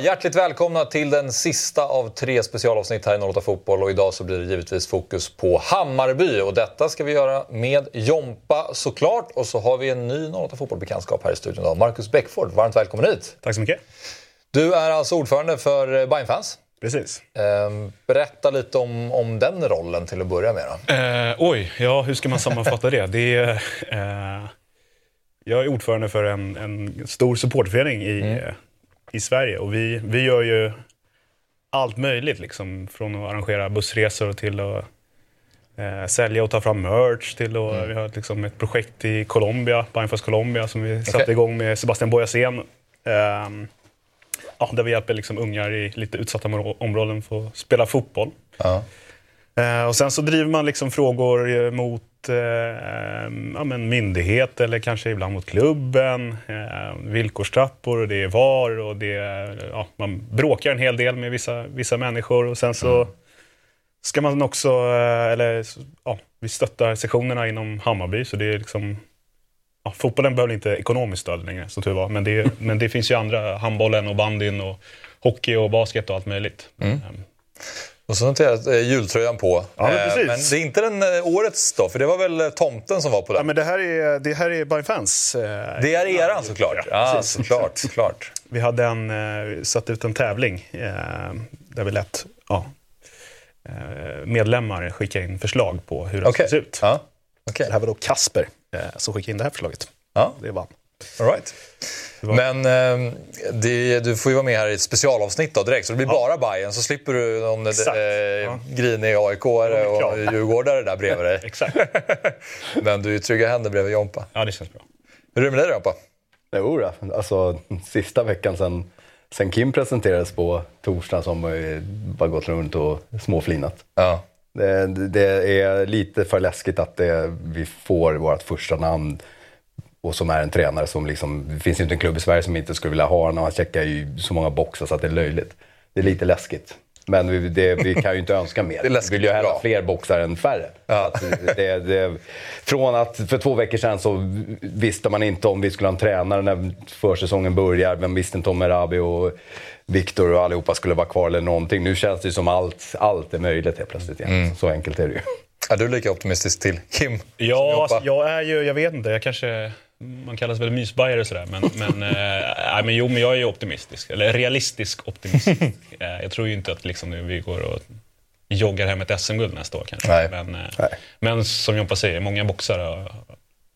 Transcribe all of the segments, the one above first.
Hjärtligt välkomna till den sista av tre specialavsnitt här i 08 Fotboll. Och idag så blir det givetvis fokus på Hammarby. Och detta ska vi göra med Jompa såklart. Och så har vi en ny 08 Fotboll-bekantskap här i studion idag. Marcus Bäckford, varmt välkommen hit. Tack så mycket. Du är alltså ordförande för Bayern fans Precis. Ehm, berätta lite om, om den rollen till att börja med. Eh, oj, ja hur ska man sammanfatta det? det är, eh, jag är ordförande för en, en stor supportförening i, mm. I Sverige och vi, vi gör ju allt möjligt. Liksom, från att arrangera bussresor till att eh, sälja och ta fram merch till att, mm. vi har liksom ett projekt i Colombia, Bajenfors Colombia, som vi satte igång med Sebastian Boyasen. Eh, ja, där vi hjälper liksom ungar i lite utsatta områden få spela fotboll. Ja. Eh, och sen så driver man liksom frågor eh, mot eh, ja, men myndighet eller kanske ibland mot klubben. Eh, villkorstrappor och det är VAR och det är, ja, man bråkar en hel del med vissa, vissa människor. Och sen så mm. ska man också, eh, eller ja, vi stöttar sektionerna inom Hammarby så det är liksom ja, fotbollen behöver inte ekonomiskt stöd längre, som tur var. Men det, men det finns ju andra, handbollen och bandyn och hockey och basket och allt möjligt. Mm. Och så noterat eh, jultröjan på. Ja, men, precis. men det är inte den eh, årets då, för det var väl eh, tomten som var på den? Ja, men det här är, det här är by fans. Eh, det är eran såklart? Ja, ja såklart, såklart. Vi hade en, eh, satt ut en tävling eh, där vi lät ja, medlemmar skicka in förslag på hur det okay. ska se ut. Ja. Okay. Det här var då Kasper eh, som skickade in det här förslaget. Ja. Det vann. All right. Men eh, det, du får ju vara med här i ett specialavsnitt då direkt, så det blir ja. bara Bayern så slipper du någon eh, ja. grinig aik och djurgårdare där bredvid dig. Exakt. Men du är i trygga händer bredvid Jompa. Ja, det känns bra. Hur är det med dig Jompa? Jo, alltså sista veckan sen, sen Kim presenterades på torsdagen så har man bara gått runt och småflinat. Ja. Det, det, är lite för läskigt att det, vi får vårt första namn och som är en tränare som liksom, det finns ju inte en klubb i Sverige som inte skulle vilja ha honom. Han checkar ju så många boxar så att det är löjligt. Det är lite läskigt. Men vi, det, vi kan ju inte önska mer. Det vi vill ju hellre ha fler boxar än färre. Ja. Det, det, från att för två veckor sedan så visste man inte om vi skulle ha en tränare när försäsongen börjar. Vem visste inte om Merabi och Viktor och allihopa skulle vara kvar eller någonting. Nu känns det som allt, allt är möjligt helt plötsligt igen. Mm. Så enkelt är det ju. Är du lika optimistisk till Kim? Ja, alltså, jag är ju, jag vet inte, jag kanske man kallas väl mysbajare och sådär. Men, men, äh, men jo, men jag är ju optimistisk. Eller realistisk optimistisk. Eh, jag tror ju inte att liksom, vi går och joggar hem ett SM-guld nästa år kanske. Nej. Men, äh, Nej. men som Jompa säger, många boxar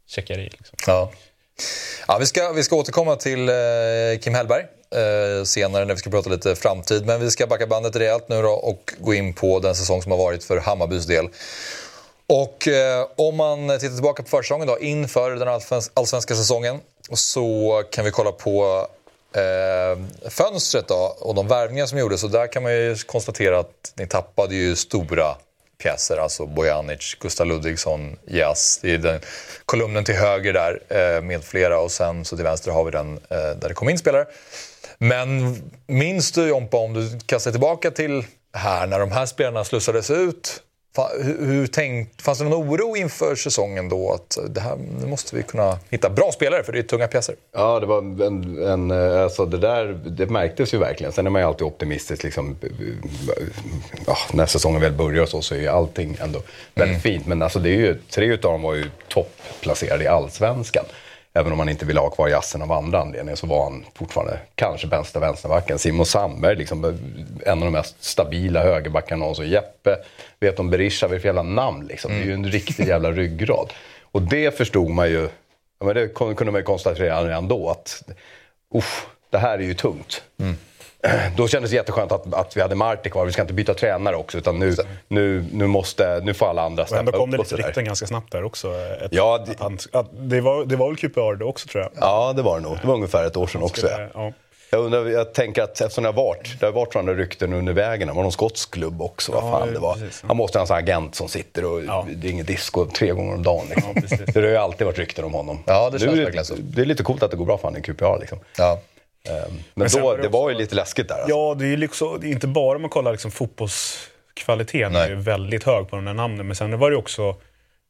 checkar i. Liksom. Ja. Ja, vi, ska, vi ska återkomma till eh, Kim Hellberg eh, senare när vi ska prata lite framtid. Men vi ska backa bandet rejält nu då och gå in på den säsong som har varit för Hammarbys del. Och eh, om man tittar tillbaka på försäsongen då, inför den allsvenska säsongen så kan vi kolla på eh, fönstret då, och de värvningar som gjordes. Och där kan man ju konstatera att ni tappade ju stora pjäser. Alltså Bojanic, Gustav Ludvigsson, Jas. Det är den kolumnen till höger där eh, med flera och sen så till vänster har vi den eh, där det kom in spelare. Men minns du Jompa, om du kastar tillbaka till här när de här spelarna slussades ut hur, hur tänkt, fanns det någon oro inför säsongen då? Att det här, nu måste vi kunna hitta bra spelare för det är tunga pjäser. Ja, det var en, en alltså det där det märktes ju verkligen. Sen är man ju alltid optimistisk. Liksom, ja, när säsongen väl börjar så, så är ju allting ändå väldigt mm. fint. Men alltså, det är ju, tre utav dem var ju topplacerade i allsvenskan. Även om man inte ville ha kvar Jassen av andra anledningar så var han fortfarande kanske bästa vänsterbacken. Simon Sandberg, liksom, en av de mest stabila högerbackarna någonsin. Jeppe, vet om Berisha, för jävla namn liksom? Det är ju en riktig jävla ryggrad. Och det förstod man ju, ja, men det kunde man ju konstatera redan då att usch, det här är ju tungt. Mm. då kändes det jätteskönt att, att vi hade Marti kvar. Vi ska inte byta tränare också, utan nu, nu, nu, måste, nu får alla andra steppa upp. kom det lite rykten ganska snabbt där också. Ett, ja, det, han, det, var, det var väl QPR det också tror jag? Ja, det var det nog. Det var ungefär ett år sedan också. Ja. Jag, undrar, jag tänker att eftersom det har varit, det har varit sådana rykten under vägen. Det var någon skotsk klubb också. Vad fan det var. Precis, Han måste ha en sån agent som sitter och ja. det är inget disco tre gånger om dagen. Liksom. Ja, det har ju alltid varit rykten om honom. Ja, det känns verkligen så. Det är lite coolt att det går bra för honom i QPR. Liksom. Ja. Ehm, men, men då, det, var ju lite läskigt där. Alltså. Ja, det är ju liksom, det inte bara om man kollar liksom fotbollskvaliteten, är ju väldigt hög på de där namnen. Men sen var det också,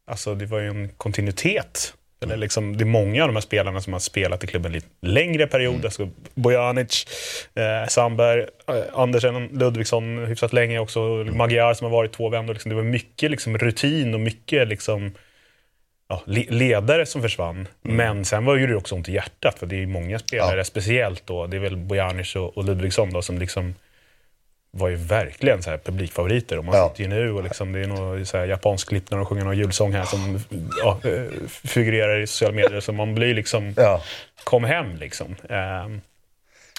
alltså det var ju en kontinuitet Eller liksom, det är många av de här spelarna som har spelat i klubben lite längre period. Mm. Alltså Bojanic, eh, Sandberg, eh, Andersen, Ludvigsson hyfsat länge också. Mm. Magyar som har varit två vändor. Liksom, det var mycket liksom, rutin och mycket liksom, ja, ledare som försvann. Mm. Men sen var det också ont i hjärtat, för det är många spelare, ja. speciellt då, det är väl Bojanic och, och Ludvigsson då, som liksom var ju verkligen så här publikfavoriter. Och man ja. sitter ju nu och liksom, det är något så här japansk klipp när de sjunger någon julsång här som ja, eh, figurerar i sociala medier. Så man blir liksom, ja. kom hem liksom. Um,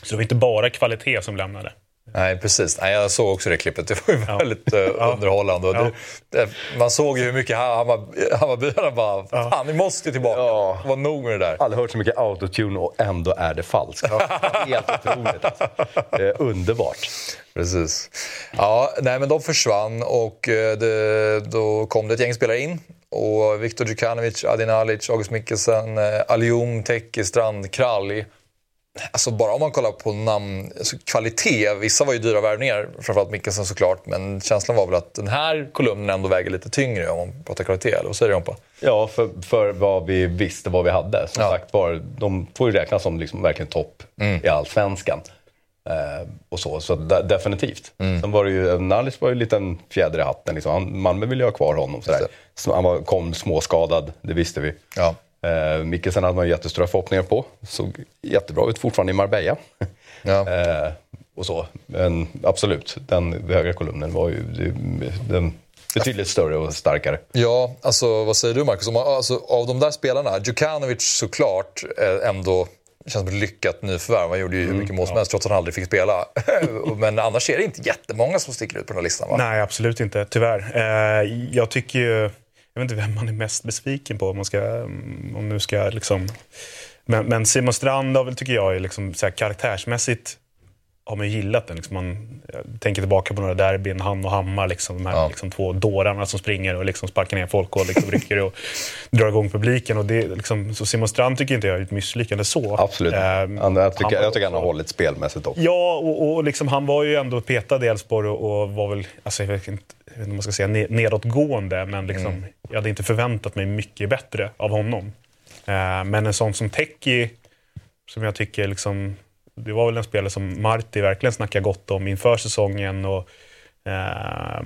så det var inte bara kvalitet som lämnade. Nej, precis. Nej, jag såg också det klippet. Det var ju ja. väldigt uh, underhållande. Ja. Det, man såg ju hur mycket Hammarbyarna bara, ja. fan ni måste tillbaka. Ja. Det var nog med det där. Aldrig hört så mycket autotune och ändå är det falskt. Helt otroligt alltså. underbart. Precis. Ja, nej men de försvann och eh, det, då kom det ett gäng spelare in. Och Viktor Djukanovic, Adin Alic, August Mikkelsen, eh, Alium, Teki, Strand, Kralj. Alltså bara om man kollar på namn, alltså kvalitet. Vissa var ju dyra värvningar, framförallt Mikkelsen såklart. Men känslan var väl att den här kolumnen ändå väger lite tyngre om man pratar kvalitet. Eller vad säger du Jompa? Ja, för, för vad vi visste vad vi hade. Som ja. sagt var, de får ju räknas som liksom verkligen topp mm. i allsvenskan. Eh, och så, så de, definitivt. Mm. Sen var det ju, Nallis var ju en liten fjäder i hatten. Liksom. Han, Malmö ville ju ha kvar honom. Sådär. Så han var, kom småskadad, det visste vi. Ja. Eh, Mikkelsen hade man jättestora förhoppningar på. Såg jättebra ut fortfarande i Marbella. Ja. eh, och så. Men absolut, den högra kolumnen var ju den, betydligt större och starkare. Ja, alltså vad säger du Marcus? Alltså, av de där spelarna, Djukanovic såklart eh, ändå känns som ett lyckat nyförvärv. Han gjorde ju hur mm, mycket mål som helst trots att han aldrig fick spela. Men annars är det inte jättemånga som sticker ut på den här listan va? Nej, absolut inte. Tyvärr. Eh, jag tycker ju... Jag vet inte vem man är mest besviken på om man ska... Om nu ska liksom... Men, men Simon Strand har väl, tycker jag, är liksom så här karaktärsmässigt har man gillat den. Liksom man tänker tillbaka på några derbyn, han och Hammar, liksom, de här ja. liksom, två dårarna som springer och liksom sparkar ner folk och liksom, rycker och drar igång publiken. Och det, liksom, så Simon Strand tycker inte jag är ett misslyckande så. Absolut. Ähm, han, jag, tycker, han, jag tycker han har hållit spelmässigt också. Ja, och, och liksom, han var ju ändå petad i Elfsborg och, och, var väl, alltså, jag vet inte, jag vet inte om man ska säga nedåtgående, men liksom, mm. jag hade inte förväntat mig mycket bättre av honom. Äh, men en sån som Teki, som jag tycker liksom det var väl en spelare som Marti verkligen snackade gott om inför säsongen. Och, eh,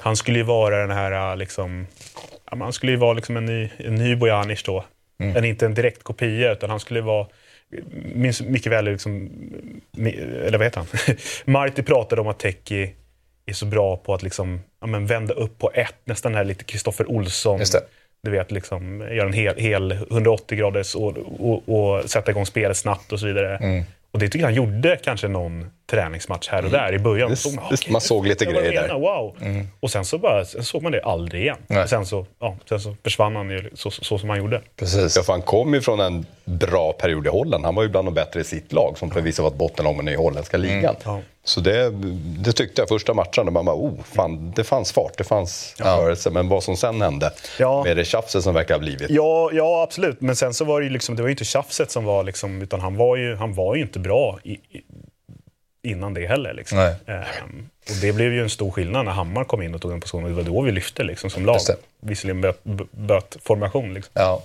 han skulle ju vara den här, liksom, han skulle ju vara liksom en ny, en ny Bojanic då. Mm. En, inte en direkt kopia, utan han skulle vara minns mycket väl, liksom, eller vad heter han? Marti pratade om att Teki är så bra på att liksom, ja, men vända upp på ett, nästan här lite Kristoffer Olsson du vet, liksom, göra en hel, hel 180 graders och, och, och, sätta igång spelet snabbt och så vidare. Mm. Och det tycker jag han gjorde kanske någon träningsmatch här och mm. där i början. Det, såg man, okay, man såg lite grejer där. Wow. Mm. Och sen så bara, sen såg man det aldrig igen. Sen så, ja, sen så försvann han ju så, så, så som han gjorde. Precis. Ja, för han kom ju från en bra period i Holland. Han var ju bland de bättre i sitt lag som förvisso var ett bottenlag i holländska ligan. Mm. Ja. Så det, det, tyckte jag första matchen. Man bara, oh, fan, det fanns fart, det fanns ja. rörelse. Men vad som sen hände ja. med det tjafset som verkar ha blivit. Ja, ja, absolut. Men sen så var det ju liksom, det var ju inte tjafset som var liksom, utan han var ju, han var ju inte bra i, i, innan det heller. Liksom. Ehm, och det blev ju en stor skillnad när Hammar kom in och tog den positionen. Det var då vi lyfte liksom, som lag. Visserligen böt, böt formation. Liksom. Ja.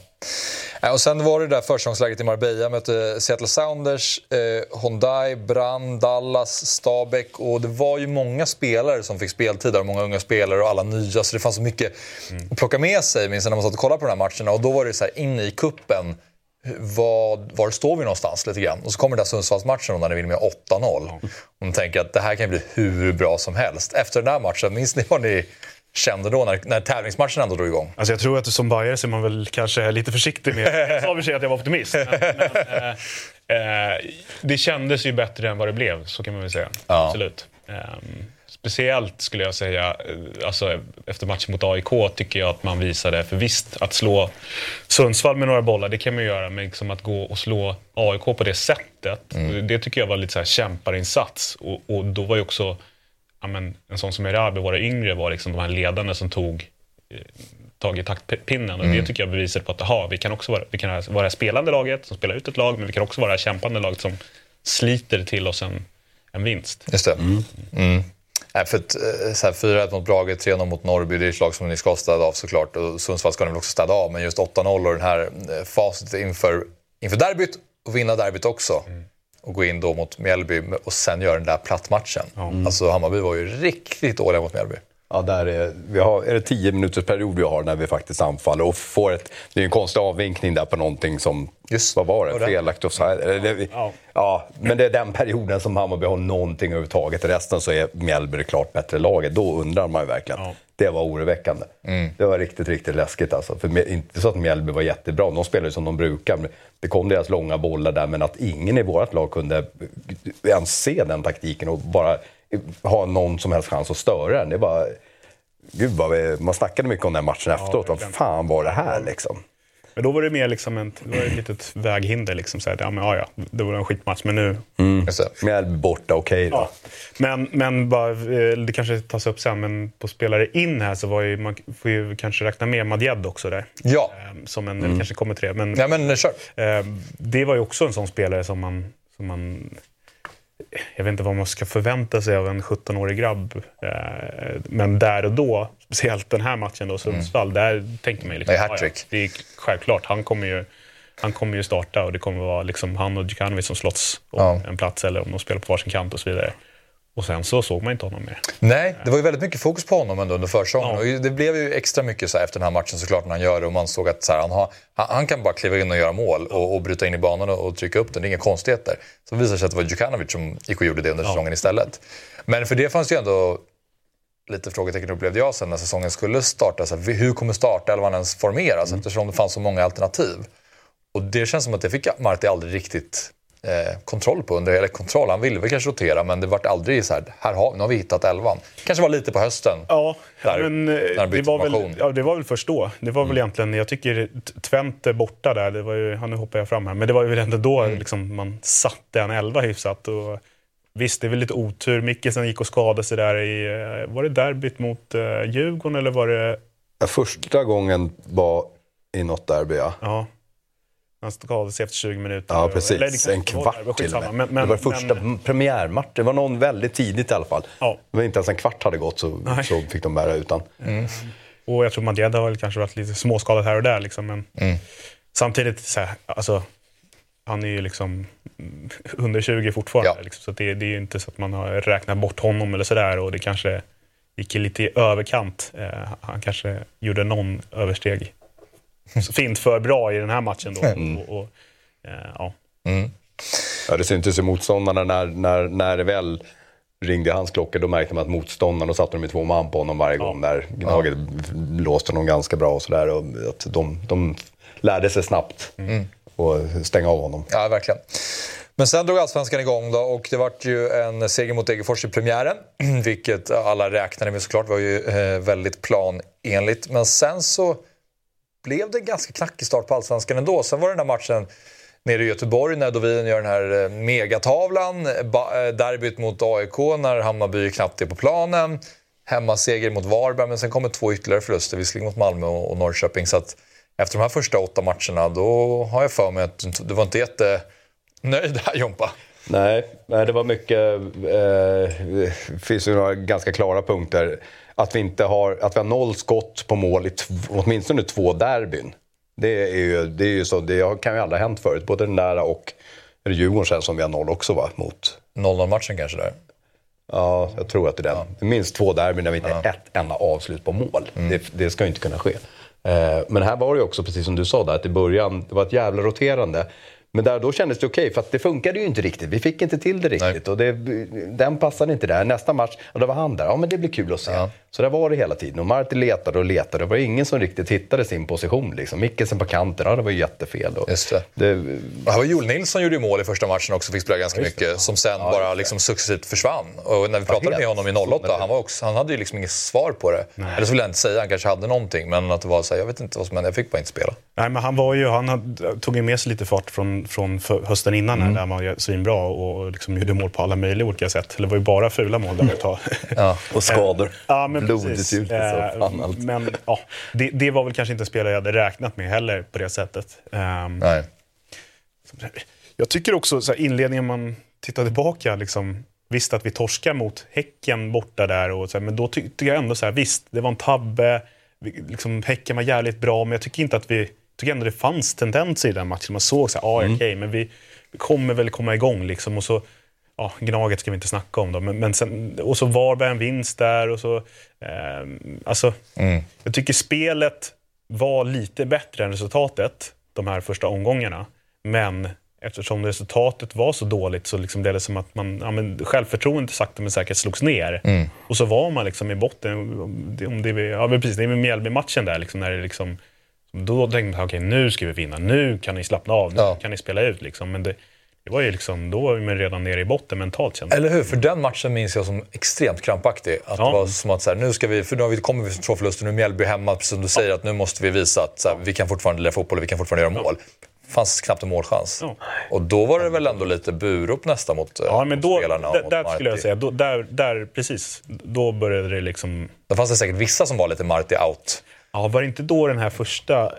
Och sen var det där försäsongsläget i Marbella. Mötte Seattle Sounders, eh, Hyundai, Brand, Dallas, Stabäck. Och det var ju många spelare som fick speltid där. Många unga spelare och alla nya. Så det fanns så mycket mm. att plocka med sig. Minns när man satt och kollade på de här matcherna. Och då var det så här, inne i kuppen vad, var står vi någonstans lite grann? Och så kommer den där Sundsvallsmatchen när ni vinner med 8-0. Och tänker att det här kan bli hur bra som helst. Efter den här matchen, minns ni vad ni kände då när, när tävlingsmatchen ändå drog igång? Alltså jag tror att som bajare så är man väl kanske lite försiktig med... Jag sa för sig att jag var optimist. Men, men, eh, eh, det kändes ju bättre än vad det blev, så kan man väl säga. Ja. Absolut. Um, speciellt skulle jag säga, eh, alltså, efter matchen mot AIK tycker jag att man visade, för visst att slå Sundsvall med några bollar, det kan man göra, men liksom att gå och slå AIK på det sättet, mm. det tycker jag var lite så här kämparinsats. Och, och då var ju också, ja, men, en sån som Erabi, våra yngre, var liksom de här ledarna som tog eh, tag i taktpinnen. Och mm. det tycker jag bevisar på att aha, vi kan också vara, vi kan vara det spelande laget som spelar ut ett lag, men vi kan också vara det kämpande laget som sliter till oss en, en vinst. Just det. Mm. Mm. Nej, för att, eh, så här, 4-1 mot Brage, 3-0 mot Norrby, det är ett lag som ni ska städa av såklart. Och Sundsvall ska ni väl också städa av, men just 8-0 och den här eh, facit inför, inför derbyt och vinna derbyt också. Mm. Och gå in då mot Mjällby och sen göra den där plattmatchen. Mm. Alltså Hammarby var ju riktigt dåliga mot Mjällby. Ja, där är, vi har, är det tio minuters period vi har när vi faktiskt anfaller och får ett... Det är en konstig avvinkning där på någonting som... Just, vad var det? Felaktigt offside? Ja. ja. men det är den perioden som Hammarby har någonting överhuvudtaget. Resten så är Mjällby det klart bättre laget. Då undrar man ju verkligen. Ja. Det var oroväckande. Mm. Det var riktigt, riktigt läskigt alltså. För inte så att Mjällby var jättebra. De spelade som de brukar. Det kom deras långa bollar där, men att ingen i vårt lag kunde ens se den taktiken och bara ha någon som helst chans att störa den. Det var, gud vad vi, man snackade mycket om den matchen efteråt. Ja, vad fan var det här liksom? Men då var det mer liksom en, det var ett litet väghinder. Liksom, så här, ja, men, ja, ja, det var en skitmatch, men nu... Mm. Mjällby borta, okej okay då. Ja. Men, men bara, eh, det kanske tas upp sen, men på spelare in här så var ju, man får ju kanske räkna med Madjed också där. Ja. Ehm, som en, mm. kanske kommer tre. Men, ja, men kör. Ehm, det var ju också en sån spelare som man, som man jag vet inte vad man ska förvänta sig av en 17-årig grabb. Eh, men där och då, speciellt den här matchen då, Sundsvall, mm. där tänkte man ju liksom, det är hattrick. Ja, det är självklart, han kommer ju, han kommer ju starta och det kommer vara liksom han och Djukanovic som slåss om ja. en plats eller om de spelar på varsin kant och så vidare. Och sen så såg man inte honom mer. Nej, det var ju väldigt mycket fokus på honom ändå under försäsongen. Ja. det blev ju extra mycket så efter den här matchen såklart när han gör det och man såg att så här, han, har, han, han, kan bara kliva in och göra mål och, och bryta in i banan och, och, trycka upp den. Det är inga konstigheter. Så visade det sig att det var Djukanovic som gick och gjorde det under ja. säsongen istället. Men för det fanns ju ändå lite frågetecken upplevde jag sen när säsongen skulle starta. Så här, hur kommer startelvan ens formeras? Mm. Eftersom det fanns så många alternativ. Och det känns som att det fick Marti aldrig riktigt eh, kontroll på under, eller kontroll, han ville väl kanske rotera men det vart aldrig så här, här har, nu har vi hittat elvan. Kanske var lite på hösten. Ja, där, men, eh, det, var väl, ja det var väl först då. Det var mm. väl egentligen, jag tycker Twente borta där, det var ju, nu hoppar jag fram här, men det var ju ändå då mm. liksom, man satte en elva hyfsat. Och, Visst, det är väl lite otur. Mickelsen gick och skadade sig där i... Eh, var det derbyt mot uh, Djurgården eller var det... Första gången var i något derby, ja. ja. Han skadade sig efter 20 minuter. Ja, precis. Eller, liksom, en kvart till och med. Men, men, det var första men... premiärmatch. Det var någon väldigt tidigt i alla fall. Ja. Det var inte ens en kvart hade gått så, så fick de bära utan. Mm. Och jag tror Madjed har kanske varit lite småskadad här och där. Liksom, men mm. Samtidigt, så här, alltså, han är ju liksom under 20 fortfarande. Ja. Liksom, så det, det, är ju inte så att man har räknat bort honom eller sådär. Och det kanske gick lite i överkant. Eh, han kanske gjorde någon översteg fint för bra i den här matchen. Då. Mm. Och, och, eh, ja. Mm. ja, det syntes i motståndarna när, när, när det väl ringde hans klocka, då märkte man att motståndarna, satte de två man på honom varje gång. Där Gnaget ja. låste honom ganska bra och sådär. De, de lärde sig snabbt mm. och stänga av honom. Ja, verkligen. Men sen drog Allsvenskan igång då och det vart ju en seger mot Degerfors i premiären. Vilket alla räknade med såklart, det var ju eh, väldigt planenligt. Men sen så blev det en ganska knackig start på Allsvenskan ändå. Sen var det den där matchen nere i Göteborg när Dovin gör den här eh, megatavlan. Eh, derbyt mot AIK när Hammarby knappt är på planen. Hemmaseger mot Varberg, men sen kommer två ytterligare förluster, visserligen mot Malmö och Norrköping. Så att efter de här första åtta matcherna, då har jag för mig att du var inte jättenöjd här Jompa. Nej, det var mycket... Eh, det finns ju några ganska klara punkter att vi, inte har, att vi har noll skott på mål i åtminstone två derbyn. Det, är ju, det, är ju så, det kan ju aldrig ha hänt förut. Både den där och är det Djurgården sen som vi har noll också va? Mot... 0-0 matchen kanske där? Ja, jag tror att det är den. Ja. Minst två derbyn där vi inte ja. ett enda avslut på mål. Mm. Det, det, ska ju inte kunna ske. Eh, men här var det ju också, precis som du sa där, att i början, det var ett jävla roterande. Men där, då kändes det okej, okay, för att det funkade ju inte riktigt. Vi fick inte till det riktigt. Och det, den passade inte där. Nästa match, och då var han där. Ja, men det blir kul att se. Ja. Så där var det hela tiden. Och Marti letade och letade. Det var ingen som riktigt hittade sin position. Liksom. Mikkelsen på kanten, ja, det var ju jättefel. Och Just det. det här var Joel Nilsson gjorde ju mål i första matchen också, fick spela ganska mycket. Som sen ja, bara liksom successivt försvann. Och när vi pratade med honom i 08, han, var också, han hade ju liksom inget svar på det. Nej. Eller så vill jag inte säga, han kanske hade någonting. Men att det var så här, jag vet inte vad som hände, jag fick bara inte spela. Nej, men han var ju, han tog ju med sig lite fart från, från hösten innan mm. där han var svinbra och liksom gjorde mål på alla möjliga olika sätt. Det var ju bara fula mål där ett tag. ja, och skador. ja, men Blodigt ut. Eh, men ja, det, det, var väl kanske inte en spelare jag hade räknat med heller på det sättet. Um, Nej. Jag tycker också så här, inledningen man tittar tillbaka, liksom, Visst att vi torskar mot Häcken borta där, och så här, men då ty tycker jag ändå så här, visst, det var en tabbe. Vi, liksom, häcken var jävligt bra, men jag tycker inte att vi... tycker ändå det fanns tendenser i den matchen. Man såg så här, ah, mm. okej, okay, men vi, vi, kommer väl komma igång liksom. Och så, ja, Gnaget ska vi inte snacka om då, men, men sen, och så Varberg en vinst där och så... Eh, alltså, mm. jag tycker spelet var lite bättre än resultatet de här första omgångarna. Men eftersom resultatet var så dåligt så liksom blev det som att man, ja, men självförtroendet sakta men säkert slogs ner. Mm. Och så var man liksom i botten. Om det, ja, precis, det är med Mjällby-matchen där, liksom, när det liksom, då tänkte man okej okay, nu ska vi vinna, nu kan ni slappna av, nu ja. kan ni spela ut. Liksom. Men det, det var ju liksom, då var man redan nere i botten mentalt kände Eller hur? För den matchen minns jag som extremt krampaktig. Att ja. Det var som att så här, nu ska vi, för nu har vi, kommer vi från två förluster, nu är Mjällby hemma, precis som du säger, att nu måste vi visa att så här, vi kan fortfarande lira fotboll och vi kan fortfarande göra mål fanns knappt en målchans. Ja. Och då var det väl ändå lite burop nästan mot ja, men då, spelarna. Där, där skulle jag säga, då, där, där, precis, då började det liksom... Då fanns det säkert vissa som var lite Marti out. Ja, var det inte då den här första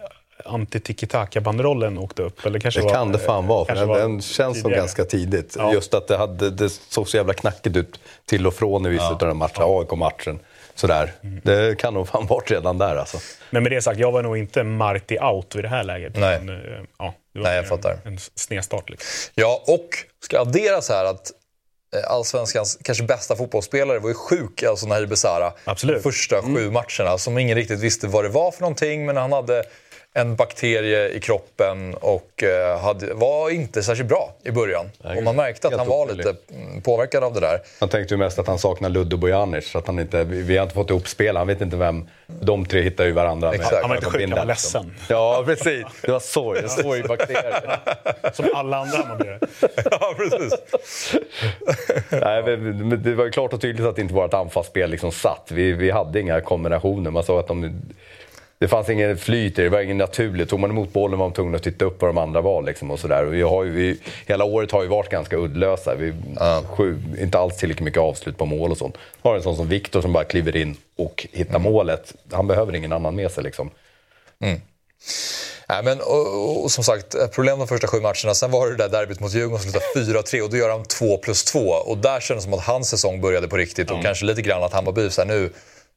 anti-tiki-taka-banderollen åkte upp? Eller kanske det var, kan det fan vara, för den, den känns tidigare. som ganska tidigt. Ja. Just att det, hade, det såg så jävla knackigt ut till och från i vissa ja. av den matchen, AIK-matchen. Sådär. Mm. Det kan nog fan varit redan där alltså. Men med det sagt, jag var nog inte Marti out i det här läget. Nej, men, eh, ja, det var Nej jag fattar. En snedstart. Liksom. Ja, och ska adderas här att eh, allsvenskans kanske bästa fotbollsspelare var ju sjuk, alltså Nahir Besara. Absolut. Första mm. sju matcherna som ingen riktigt visste vad det var för någonting, men han hade en bakterie i kroppen och eh, hade, var inte särskilt bra i början. Nej, och man märkte att han var lite mm, påverkad av det där. Man tänkte ju mest att han saknar Ludde Bojanic. Att han inte, vi har inte fått ihop spel, han vet inte vem. De tre hittar ju varandra. Exakt. Med, han var inte sjuk, han var ledsen. Ja, precis. Det var sorg, en sorgbakterie. Som alla andra Hammarbyare. ja, precis. Nej, men det var ju klart och tydligt att inte vårt anfallsspel liksom satt. Vi, vi hade inga kombinationer. Man såg att de det fanns ingen flyt det, var inget naturligt. Tog man emot bollen var man tvungen att titta upp vad de andra var. Liksom och så där. Vi har ju, vi, hela året har ju varit ganska uddlösa. Vi, uh. sju, inte alls tillräckligt mycket avslut på mål och sånt. Har en sån som Viktor som bara kliver in och hittar mm. målet. Han behöver ingen annan med sig. Liksom. Mm. Ja, men, och, och, som sagt, problem de första sju matcherna. Sen var det det där derbyt mot Djurgården som slutade 4-3 och då gör han 2 plus 2. Och där kändes det som att hans säsong började på riktigt mm. och kanske lite grann att Hammarby så här, nu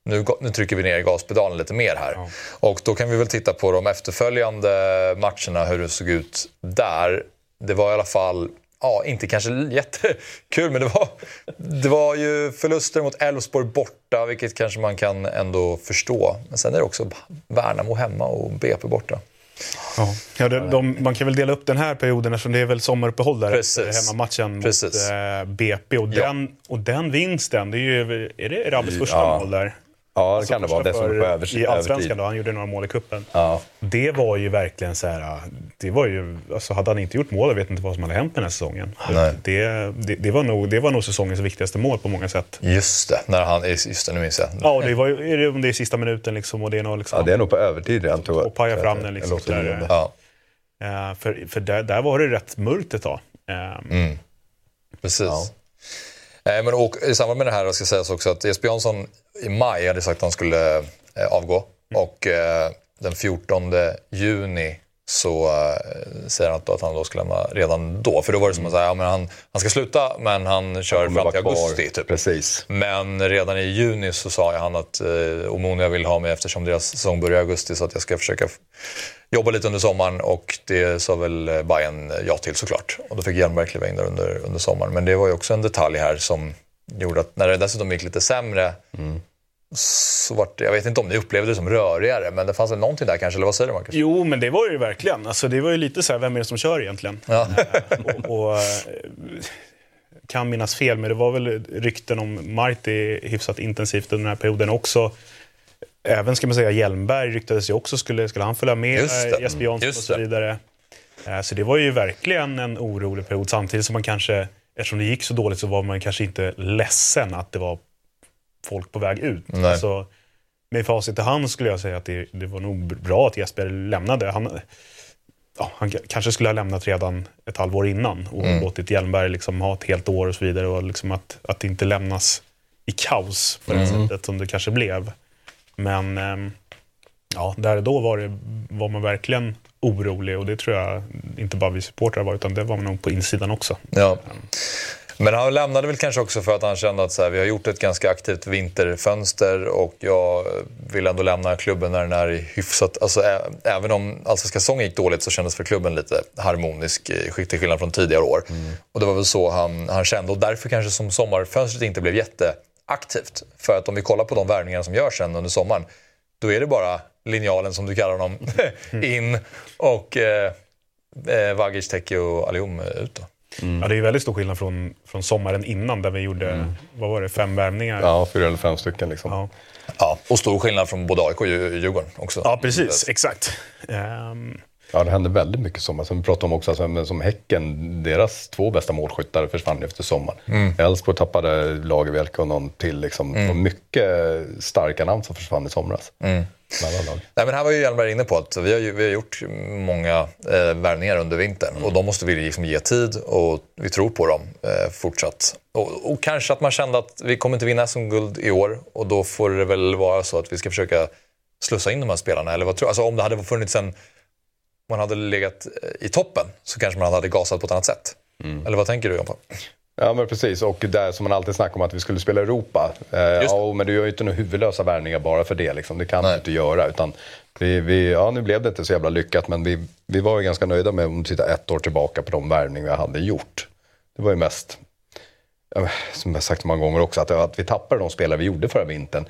nu, nu trycker vi ner gaspedalen lite mer här. Ja. Och då kan vi väl titta på de efterföljande matcherna, hur det såg ut där. Det var i alla fall, ja, inte kanske jättekul, men det var, det var ju förluster mot Elfsborg borta, vilket kanske man kan ändå förstå. Men sen är det också Värnamo hemma och BP borta. Ja, ja de, de, man kan väl dela upp den här perioden eftersom det är väl sommaruppehåll där Precis. hemmamatchen Precis. mot eh, BP. Och, ja. den, och den vinsten, det är ju är det Rabbes första ja. mål där? Ja, det alltså kan det vara. Dessutom på övers, I Allsvenskan då, han gjorde några mål i kuppen. Ja. Det var ju verkligen så här, det var ju, alltså hade han inte gjort mål, jag vet inte vad som hade hänt den här säsongen. Det, det, det, var nog, det var nog säsongens viktigaste mål på många sätt. Just det, när han, just det nu minns jag. Ja, det var ju, det, om det är sista minuten liksom och det är nog liksom... Ja, det är nog på övertid redan jag. Och paja fram den liksom. Där, ja. Uh, för för där, där var det rätt mörkt ett tag. Um, mm. Precis. Ja. Eh, men och, I samband med det här ska sägas också att Jesper Jansson i maj hade sagt att han skulle eh, avgå. Mm. Och eh, den 14 juni så äh, säger han att han då ska lämna redan då. För då var det som att säga, ja, men han, han ska sluta men han kör han fram till augusti. Typ. Precis. Men redan i juni så sa han att eh, Omonia vill ha mig eftersom deras säsong börjar i augusti så att jag ska försöka jobba lite under sommaren och det sa väl eh, Bayern ja till såklart. Och då fick Hjelmberg kliva in där under, under sommaren. Men det var ju också en detalj här som gjorde att när det dessutom gick lite sämre mm så vart jag vet inte om ni upplevde det som rörigare, men det fanns väl någonting där kanske, eller vad säger du Marcus? Jo, men det var det ju verkligen. Alltså, det var ju lite så här, vem är det som kör egentligen? Ja. och, och, kan minnas fel, men det var väl rykten om Marti hyfsat intensivt under den här perioden också. Även ska man säga Hjelmberg ryktades ju också, skulle, skulle han följa med Jesper Jansson och så vidare. Så det var ju verkligen en orolig period, samtidigt som man kanske, eftersom det gick så dåligt så var man kanske inte ledsen att det var folk på väg ut. Nej. Alltså, med facit i hand skulle jag säga att det, det var nog bra att Jesper lämnade. Han, ja, han kanske skulle ha lämnat redan ett halvår innan och mm. låtit Hjelmberg liksom ha ett helt år och så vidare. Och liksom att, att det inte lämnas i kaos på det mm. sättet som det kanske blev. Men ehm, ja, där och då var, det, var man verkligen orolig och det tror jag inte bara vi supportrar var utan det var man nog på insidan också. Ja. Men han lämnade väl kanske också för att han kände att så här, vi har gjort ett ganska aktivt vinterfönster och jag vill ändå lämna klubben när den är hyfsat... Alltså, ä, även om allsvenska säsongen gick dåligt så kändes för klubben lite harmonisk till skillnad från tidigare år. Mm. Och det var väl så han, han kände och därför kanske som sommarfönstret inte blev jätteaktivt. För att om vi kollar på de värvningar som görs sen under sommaren då är det bara linjalen som du kallar honom in och eh, eh, Vagic, Teki och Alium ut. Då. Mm. Ja, det är väldigt stor skillnad från, från sommaren innan där vi gjorde mm. vad var det, fem värvningar. Ja, fyra eller fem stycken. Liksom. Ja. ja. och stor skillnad från både AIK och Djurgården också. Ja, precis. Exakt. Um... Ja, det hände väldigt mycket sommar. Som vi pratade om också, alltså, som Häcken, deras två bästa målskyttar försvann efter sommaren. Mm. Elfsborg tappade Lagerbielke och någon till. Liksom, mm. mycket starka namn som försvann i somras. Mm. Nej, men här var ju Hjelmberg inne på att vi har, ju, vi har gjort många eh, värvningar under vintern mm. och de måste vi liksom ge tid och vi tror på dem eh, fortsatt. Och, och, kanske att man kände att vi kommer inte vinna som guld i år och då får det väl vara så att vi ska försöka slussa in de här spelarna. Eller vad tror alltså, Om det hade funnits en... man hade legat eh, i toppen så kanske man hade gasat på ett annat sätt. Mm. Eller vad tänker du Jompa? Ja men precis, och där som man alltid snackar om att vi skulle spela Europa. Eh, ja, men du gör ju inte några huvudlösa värvningar bara för det. Liksom. Det kan Nej. du inte göra. Utan vi, vi, ja, nu blev det inte så jävla lyckat men vi, vi var ju ganska nöjda med om du tittar ett år tillbaka på de värvningar vi hade gjort. Det var ju mest, som jag sagt många gånger också, att, att vi tappade de spelare vi gjorde förra vintern.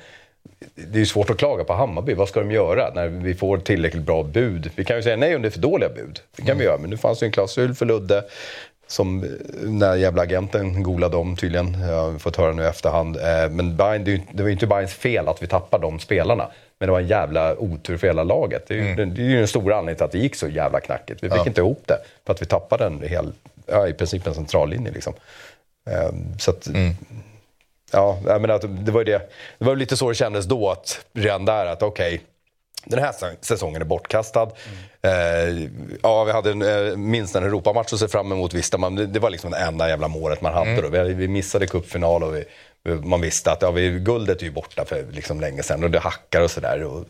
Det är ju svårt att klaga på Hammarby. Vad ska de göra när vi får tillräckligt bra bud? Vi kan ju säga nej om det är för dåliga bud. Det kan mm. vi göra. Men nu fanns det en klausul för Ludde. Som när jävla agenten golade dem tydligen. Jag har fått höra nu i efterhand. Eh, men Bayern, det var ju inte Bayerns fel att vi tappade de spelarna. Men det var en jävla otur för hela laget. Det är ju, mm. det är ju den stora anledningen till att det gick så jävla knackigt. Vi fick ja. inte ihop det. För att vi tappade en hel, ja, i princip en centrallinje liksom. Ehm, så att, mm. Ja, jag menar, det var ju det. Det var lite så det kändes då, att redan där att okej. Okay, den här säsongen är bortkastad. Mm. Eh, ja, vi hade en, eh, minst en Europamatch att se fram emot visste man. Det, det var liksom det enda jävla målet man hade mm. då. Vi, vi missade cupfinal och vi, man visste att ja, vi, guldet är ju borta för liksom länge sedan och det hackar och sådär.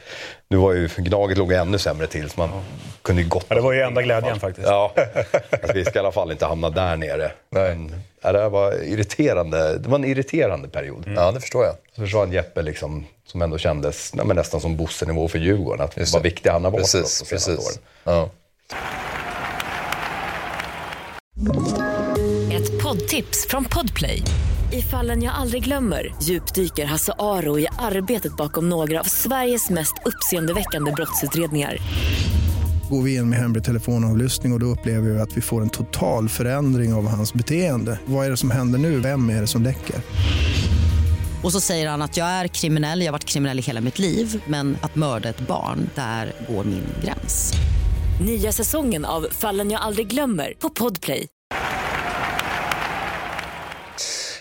Nu var ju Gnaget låg ännu sämre till så man ja. kunde ju gott... Ja, det var ju enda glädjen faktiskt. Ja, alltså, vi ska i alla fall inte hamna där nere. Men, ja, det var irriterande. Det var en irriterande period. Mm. Ja, det förstår jag. Så försvann Jeppe liksom, som ändå kändes nej, nästan som Bosse-nivå för Djurgården. Att vad viktig han har varit precis, för oss precis. Ja. Ett poddtips från Podplay. I fallen jag aldrig glömmer djupdyker Hasse Aro i arbetet bakom några av Sveriges mest uppseendeväckande brottsutredningar går vi in med hemlig telefonavlyssning och, och då upplever vi att vi får en total förändring av hans beteende. Vad är det som händer nu? Vem är det som läcker? Och så säger han att jag är kriminell, jag har varit kriminell i hela mitt liv men att mörda ett barn, där går min gräns. Nya säsongen av Fallen jag aldrig glömmer på Podplay.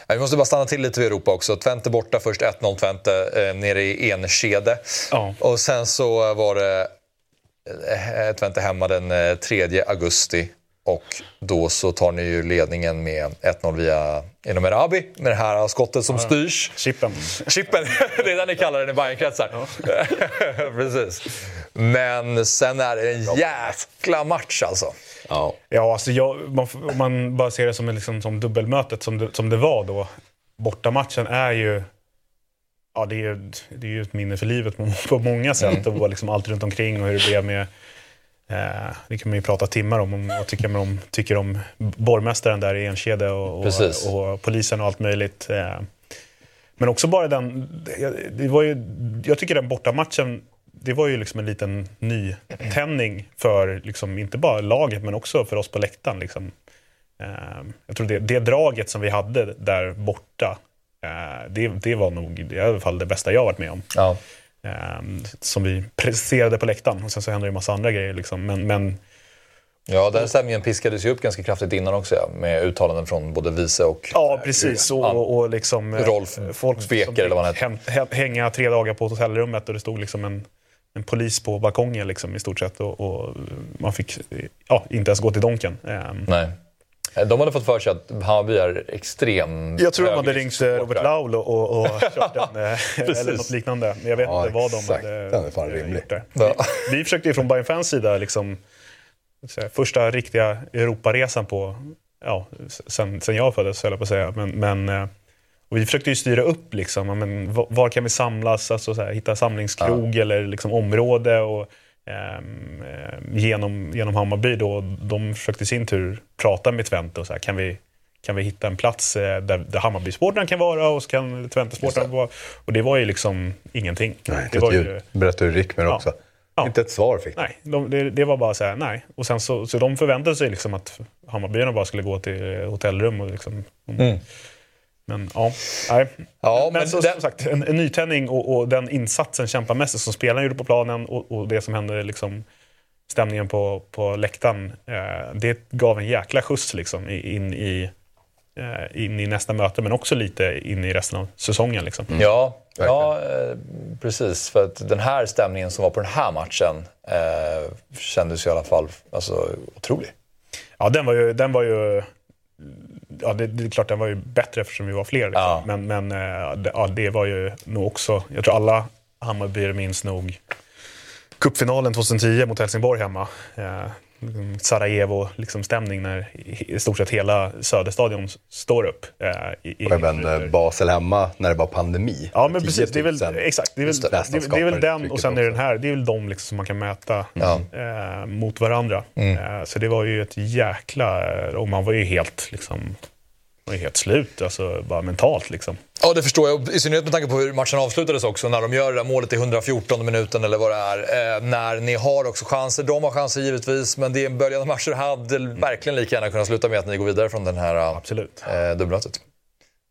Vi måste bara stanna till lite vid Europa också. Twente borta först, 1-0 Twente eh, nere i Enskede. Ja. Och sen så var det Twente hemma den 3 eh, augusti. Och då så tar ni ju ledningen med 1-0 via Enom Erabi med det här skottet som ja. styrs. Chippen. Chippen, det är det ni kallar den i Bajenkretsar. Ja. Precis. Men sen är det en jäkla match alltså. Ja, ja alltså jag, man, om man bara ser det som, liksom, som dubbelmötet som det, som det var då. Bortamatchen är ju ja, det är, det är ju ett minne för livet på, många sätt. Mm. Och liksom allt runt omkring och hur det blev med Eh, det kan man ju prata timmar om, om vad tycker man om, tycker om borgmästaren där i Enskede och, och, och, polisen och allt möjligt. Eh, men också bara den, det var ju, jag tycker den bortamatchen, det var ju liksom en liten nytändning för liksom, inte bara laget men också för oss på läktaren. Liksom. Eh, jag tror det, det draget som vi hade där borta, det, det var nog i alla fall det bästa jag varit med om. Ja. Ehm, som vi presterade på läktaren. Och sen så hände det en massa andra grejer. Liksom. Men, men... Ja, den stämningen piskades ju upp ganska kraftigt innan också ja, med uttalanden från både vice och... Ja, precis. Och, och, och liksom, eh, Rolf folk Beker eller vad han. Hänga tre dagar på hotellrummet och det stod liksom en, en polis på balkongen liksom, i stort sett. Och, och man fick ja, inte ens gå till Donken. Ehm, Nej. Eh, de hade fått för sig att Hammarby är extrem Jag tror de hade ringt Robert Laul och, och, kört den, eh, eller något liknande. Jag vet ja, inte vad de exakt. hade den är fan. Ja. Vi, vi försökte ju från Bayern Fans sida, liksom, första riktiga Europaresan på ja, sen, sen jag föddes, höll jag på att säga. Men, men, eh, och vi försökte ju styra upp, liksom, ja, men, var, kan vi samlas, alltså, så här, hitta samlingskrog eller liksom, område. Och, eh, genom, genom Hammarby, då, de försökte i sin tur prata med Twente och så här, kan vi kan vi hitta en plats eh, där, där Hammarby-sportrarna kan vara och så kan Twente-sportrarna vara. Och det var ju liksom ingenting. Nej, det var ju... Berättade Rickmer Ja. också. Ja. Inte ett svar fick. Nej, de, det, det var bara så här, nej. Och sen så, så de förväntade sig liksom att Hammarbyarna bara skulle gå till hotellrum och liksom... Men ja, nej. Ja, men men så, den- som sagt, en, en nytändning och, och den insatsen kämpamässigt som spelarna gjorde på planen och, och det som hände liksom stämningen på, på läktaren. Eh, det gav en jäkla skjuts liksom i- in i, eh, in i nästa möte men också lite in i resten av säsongen. Liksom. Ja, ja eh, precis. För att den här stämningen som var på den här matchen eh, kändes ju i alla fall alltså, otrolig. Ja, den var ju... Den var ju ja, det, det är klart den var ju bättre eftersom vi var fler. Liksom. Ja. Men, men eh, det, ja, det var ju nog också... Jag tror alla Hammarbyare minns nog cupfinalen 2010 mot Helsingborg hemma. Liksom Sarajevo-stämning när i, stort sett hela Söderstadion står upp. Eh, i, Och även eh, Basel hemma när det var pandemi. Ja, men 10 precis. Det är väl, 000. exakt, det är väl, det. det, är- väl den och sen är den här. Det är väl de liksom som man kan mäta Ja. eh, mot varandra. Eh, så det var ju ett jäkla... Och man var ju helt, liksom, var ju helt slut, alltså bara mentalt liksom. Ja, det förstår jag. I synnerhet med tanke på hur matchen avslutades också. När de gör det där målet i 114 minuten eller vad det är. Eh, när ni har också chanser. De har chanser givetvis, men det är en böljande match. Det hade verkligen lika gärna kunnat sluta med att ni går vidare från den här eh, Absolut. eh, dubbelmötet.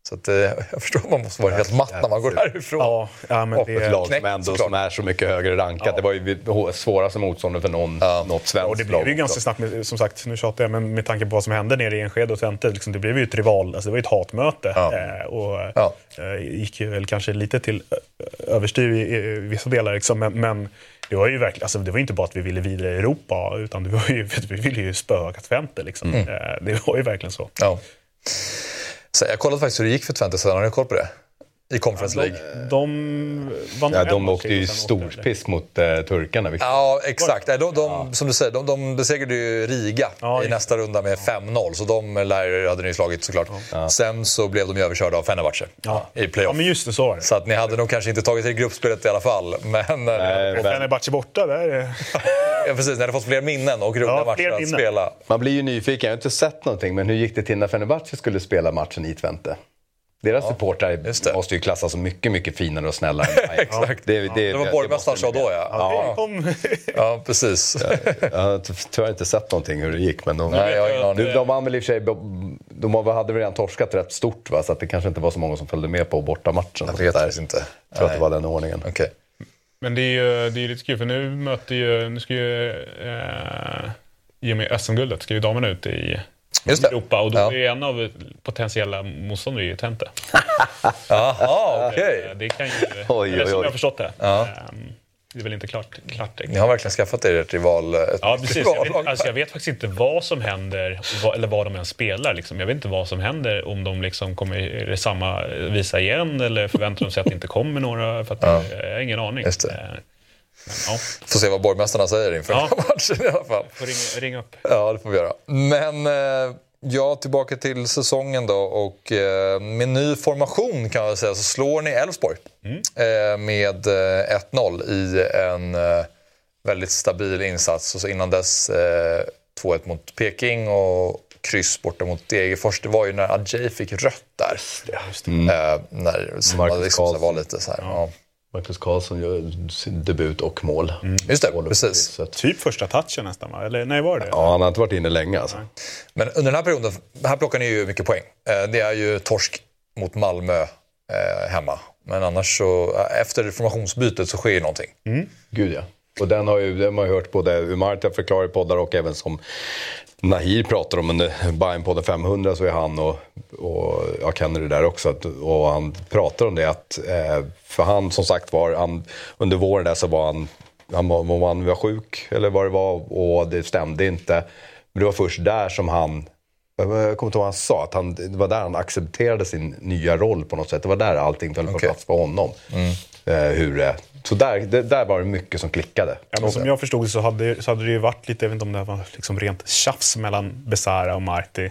Så att, eh, jag förstår att man måste vara helt matt när man går därifrån. Ja, ja men Och Ett det, lag som ändå som är så mycket högre rankat. Det var ju svåraste motståndet för någon, något svenskt och det lag blev ju ganska snabbt, med, som sagt, nu tjatar jag, men med tanke på vad som hände nere i Enskede och Twente, liksom, det blev ju ett rival, alltså det var ju ett hatmöte. Ja. Eh, och Ja. eh, gick ju väl kanske lite till ö- överstyr i, i vissa delar, liksom, men, men det var ju verkligen, alltså, det var inte bara att vi ville vidare i Europa, utan det var ju, vi ville ju spöa Twente. Liksom. Mm. Eh, det var ju verkligen så. Ja. Så jag kollade faktiskt hur det gick för Twente sen. Har ni koll på det? I Conference League. De vann Ja, en de åkte ju de. storpiss mot eh, turkarna. vilket- Ja, exakt. De, de, Som du säger, de, de besegrade ju Riga Ja, i nästa runda med 5-0. Så de lär, hade ni slagit såklart. Sen så blev de ju överkörda av Fenerbahce i playoff. Ja, men just det, så var det. Så att ni hade nog kanske inte tagit er gruppspelet i alla fall. Men, Nej, Och men Fenerbahce borta, där är... ja, precis, ni hade fått fler minnen och roliga Ja, matcher att minnen. spela. man blir ju nyfiken. Jag har inte sett någonting, men hur gick det till när Fenerbahce skulle spela matchen i Twente? Deras supportrar just det. måste ju klassas som mycket, mycket finare och snällare. än Ajax. Exakt. Det, det, Det var borgmästaren sa då, ja. Ja. Ja, ja precis. Jag har ty- tyvärr inte sett någonting hur det gick. Men de, Nej, jag aning. de, vann väl i och för sig, de hade väl redan torskat rätt stort va? så att det kanske inte var så många som följde med på bortamatchen. Jag vet faktiskt inte. Jag tror att det Nej. var den ordningen. Okej. Men det är ju det är lite kul för nu möter ju, nu ska ju, eh, i och med SM-guldet ska ju damerna ut i Just det. Europa och då Ja. är en av potentiella motståndare ju Twente. Jaha, okej. Eh, Det kan ju, Oj, eller oj, som jag har förstått det. Ja. Ehm, Det är väl inte klart, klart Ni har verkligen skaffat er ett rival... Ett Ja, precis. Jag vet, alltså, jag vet faktiskt inte vad som händer, vad, eller vad de än spelar. Liksom. Jag vet inte vad som händer, om de liksom kommer, samma visa igen eller förväntar de sig att det inte kommer några? För att, Ja. Jag har ingen aning. Just det. Ja, Får se vad borgmästarna säger inför Ja. den här matchen i alla fall. får ringa, ringa upp. Ja, det får vi göra. Men eh, ja, tillbaka till säsongen då. Och eh, med ny formation kan jag säga så slår ni Elfsborg eh, med eh, 1-0 i en väldigt stabil insats. Och så innan dess eh, 2-1 mot Peking och kryss borta mot Degerfors. Det var ju när Adjei fick rött där. Eh, när, som Marcus liksom var lite så här. Ja. Marcus Karlsson gör sin debut och mål. Just det, precis. att- Typ första touchen nästan, va? Eller nej, var det Ja, han har inte varit inne länge alltså. Men under den här perioden, här plockar ni ju mycket poäng. Eh, Det är ju torsk mot Malmö eh, hemma. Men annars så, eh, efter formationsbytet så sker ju någonting. Gud ja. Och den har ju, den har jag hört både Umarta förklarar i poddar och även som Nahir pratar om under Bajen-podden 500 så är han och, och jag känner det där också. Att, och han pratar om det att, eh, för han som sagt var, han, under våren där så var han, han var, han var sjuk eller vad det var och det stämde inte. Men det var först där som han jag kommer inte ihåg vad han sa, att han, det var där han accepterade sin nya roll på något sätt. Det var där allting föll på Okej. plats på honom. Eh, hur, det- så där, det, där var det mycket som klickade. Ja, men som jag förstod så hade, så hade det ju varit lite, jag vet inte om det var liksom rent tjafs mellan Besara och Marti.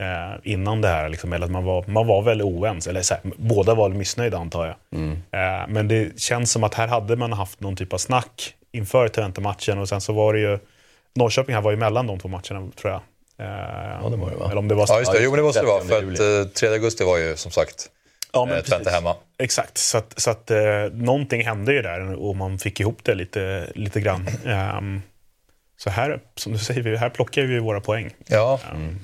eh, innan det här. Liksom, eller att man var, man var väl oense, eller så här, båda var missnöjda antar jag. Eh, men det känns som att här hade man haft någon typ av snack inför Twente-matchen och sen så var det ju Norrköping här var ju mellan de två matcherna tror jag. Ja, det var det va? Eller om det var Ja, just det. Jo, men det måste det vara. 30 För att eh, 3 augusti var ju som sagt Ja, men eh, Twente hemma. Exakt, så att, så att eh, någonting hände ju där och man fick ihop det lite, lite grann. Ehm, så här, som du säger, här plockar vi våra poäng. Ja,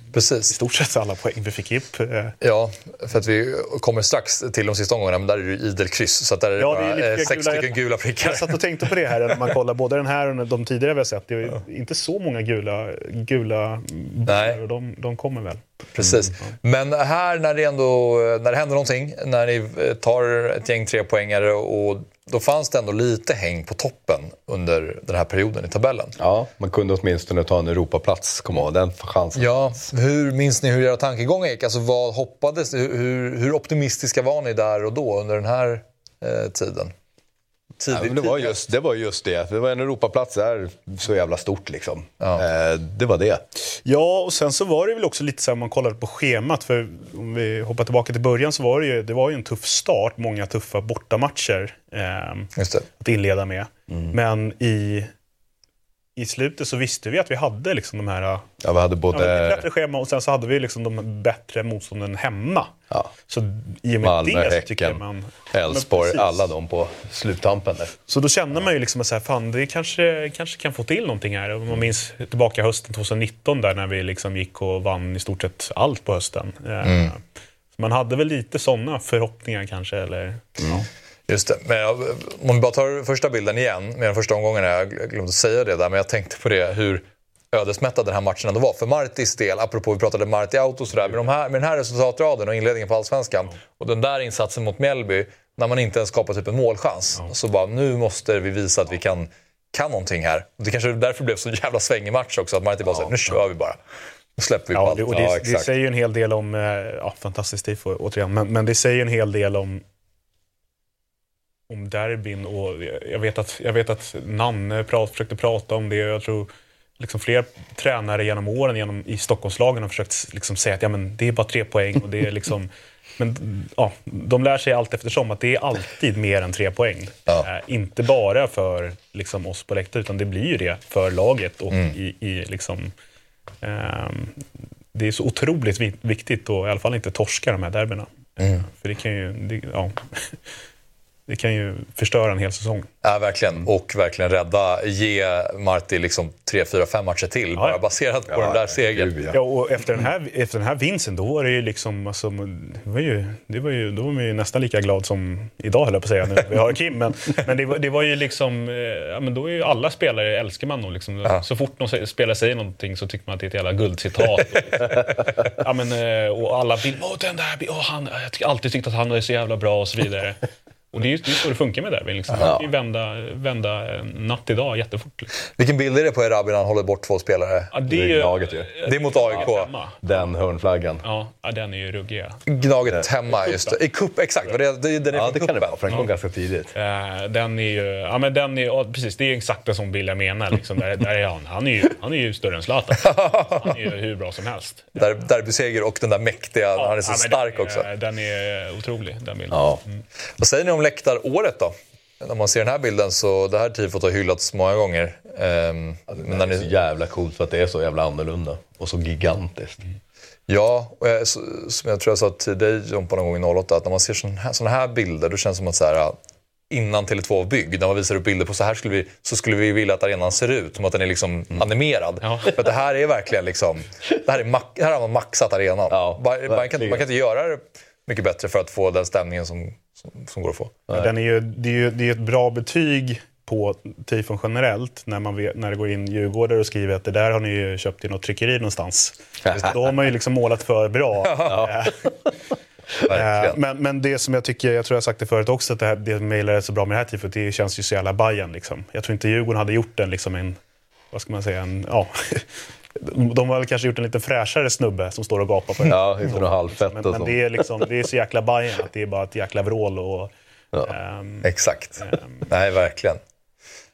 I precis. stort sett alla poäng vi fick ihop. Eh, Ja, för att vi kommer strax till de sista omgångarna, men där är det ju idel kryss. Så att där är det Ja, det är bara eh, sex gula- stycken gula prickar. Jag satt och tänkte på det här när man kollar både den här och de tidigare vi har sett. Det är ju inte så många gula, gula bollar och de, de kommer väl. Precis. Men här när det ändå när det händer någonting, när ni eh, tar ett gäng trepoängare och då fanns det ändå lite häng på toppen under den här perioden i tabellen. Ja, man kunde åtminstone ta en Europaplats, komma ihåg den chansen. Ja, hur minns ni hur era tankegångar gick? Alltså vad hoppades hur, hur, hur optimistiska var ni där och då under den här eh, tiden? Ja, men det, var just, det var just det. Det var en Europaplats där, så jävla stort liksom. Eh, det var det. Ja, och sen så var det väl också lite så här man kollade på schemat. För om vi hoppar tillbaka till början så var det ju, det var ju en tuff start. Många tuffa bortamatcher eh, att inleda med. Men i, i slutet så visste vi att vi hade liksom de här... Ja, vi hade Ja, ett både bättre schema och sen så hade vi liksom de bättre motstånden hemma. ja, Så i och med Malmö, det så tycker man... Elfsborg, alla de på sluttampen där. Så då känner man ju liksom att så här, fan, det kanske, kanske kan få till någonting här. Om man minns tillbaka hösten 2019 där när vi liksom gick och vann i stort sett allt på hösten. Eh, Så man hade väl lite sådana förhoppningar kanske. Eller, Just det. Men jag- om vi bara tar första bilden igen, med de första omgångarna, jag glömde säga det där, men jag tänkte på det hur ödesmättad den här matchen ändå var. För Martis del, apropå vi pratade Marti Auto och sådär, med, de här, med den här resultatraden och inledningen på Allsvenskan och den där insatsen mot Mjällby, när man inte ens skapar typ en målchans. Så bara, nu måste vi visa att vi kan, kan någonting här. Det kanske därför blev så jävla svängig match också, att Marti bara säger nu kör vi bara. Nu släpper vi på ja, allt. det, och det, Ja, det säger ju en hel del om, eh, ja, fantastiskt tifo återigen, men, men det säger en hel del om om derbyn och jag vet att, jag vet att Nanne prat, försökte prata om det jag tror liksom fler tränare genom åren genom, i Stockholmslagen har försökt liksom säga att ja, men det är bara tre poäng och det är liksom men ja, de lär sig allt eftersom att det är alltid mer än tre poäng. Ja. Eh, inte bara för liksom, oss på läktaren, utan det blir ju det för laget. Och i, i, liksom, ehm, det är så otroligt vi- viktigt att i alla fall inte torska de här derbyna. Eh, För det kan ju, det, ja, det kan ju förstöra en hel säsong. Ja, verkligen. Och verkligen rädda, ge Marti liksom tre, fyra, fem matcher till, bara ja. baserat på den där segern. Gud, ja. Ja, och efter den här, efter den här vinsten, då var det ju liksom... Alltså, det var ju, det var ju, då var man ju nästan lika glad som idag, höll jag på att säga, nu när vi har Kim. Men, men det, var, det var ju liksom... eh, Ja, men då är ju alla spelare, älskar man nog. Liksom, Så fort någon spelare säger någonting så tycker man att det är ett jävla guldcitat. Och, ja, men, eh, och alla vill... Åh, den där... Åh, han, jag tycker alltid tyckt att han är så jävla bra och så vidare. Och det är ju det är så det funkar med derbyn. Liksom. Man kan ju vända, vända natt idag jättefort. Liksom. Vilken bild är det på Erabi när han håller bort två spelare? Ja, det är. Gnaget ju. Det är mot AIK. Hemma. Den hörnflaggan. Ja, ja, den är ju ruggig. ja. Gnaget hemma, just det. I cup, exakt. Det, det, den är Ja, det kan det vara, för den kom ganska tidigt. Eh, den är ju, ja men den är, ja, precis, det är exakt en sån bild jag menar. Liksom, där, där är han. Han är, ju, han är ju större än Zlatan. Han är ju hur bra som helst. Där, derbyseger och den där mäktiga, han är så Ja, stark den också. Den är otrolig, den bilden. Ja. Vad säger ni om läktaråret då? När man ser den här bilden så, det här tifot har hyllats många gånger. Ehm, men när Det är så ni, jävla coolt för att det är så jävla annorlunda. Och så gigantiskt. ja, och jag, så, som jag tror jag sa till dig Jompa någon gång i 08, att när man ser sådana här, såna här bilder då känns det som att så här, innan Tele2 var byggd, när man visar upp bilder på så här skulle vi, så skulle vi vilja att arenan ser ut, som att den är liksom animerad. Ja. För det här är verkligen liksom, det här, är ma- här har man maxat arenan. Ja, man, man, kan, man kan inte göra det mycket bättre för att få den stämningen som, som, som går att få. Ja, Den är ju, det är ju det är ett bra betyg på tifon generellt när, man vet, när det går in djurgårdare och skriver att det där har ni ju köpt i något tryckeri någonstans. Då har man ju liksom målat för bra. Eh, Verkligen. men, men det som jag tycker, jag tror jag har sagt det förut också, att det, här, det som jag gillar så bra med det här tifot, det känns ju så jävla Bajen liksom. Jag tror inte Djurgården hade gjort den liksom en, vad ska man säga, en, ja. De har väl kanske gjort en lite fräschare snubbe som står och gapar på det. Ja, inte något halvfett Men, och men sånt. det är liksom, det är så jäkla Bajen att det är bara ett jäkla vrål och... ehm, Exakt. Nej, verkligen.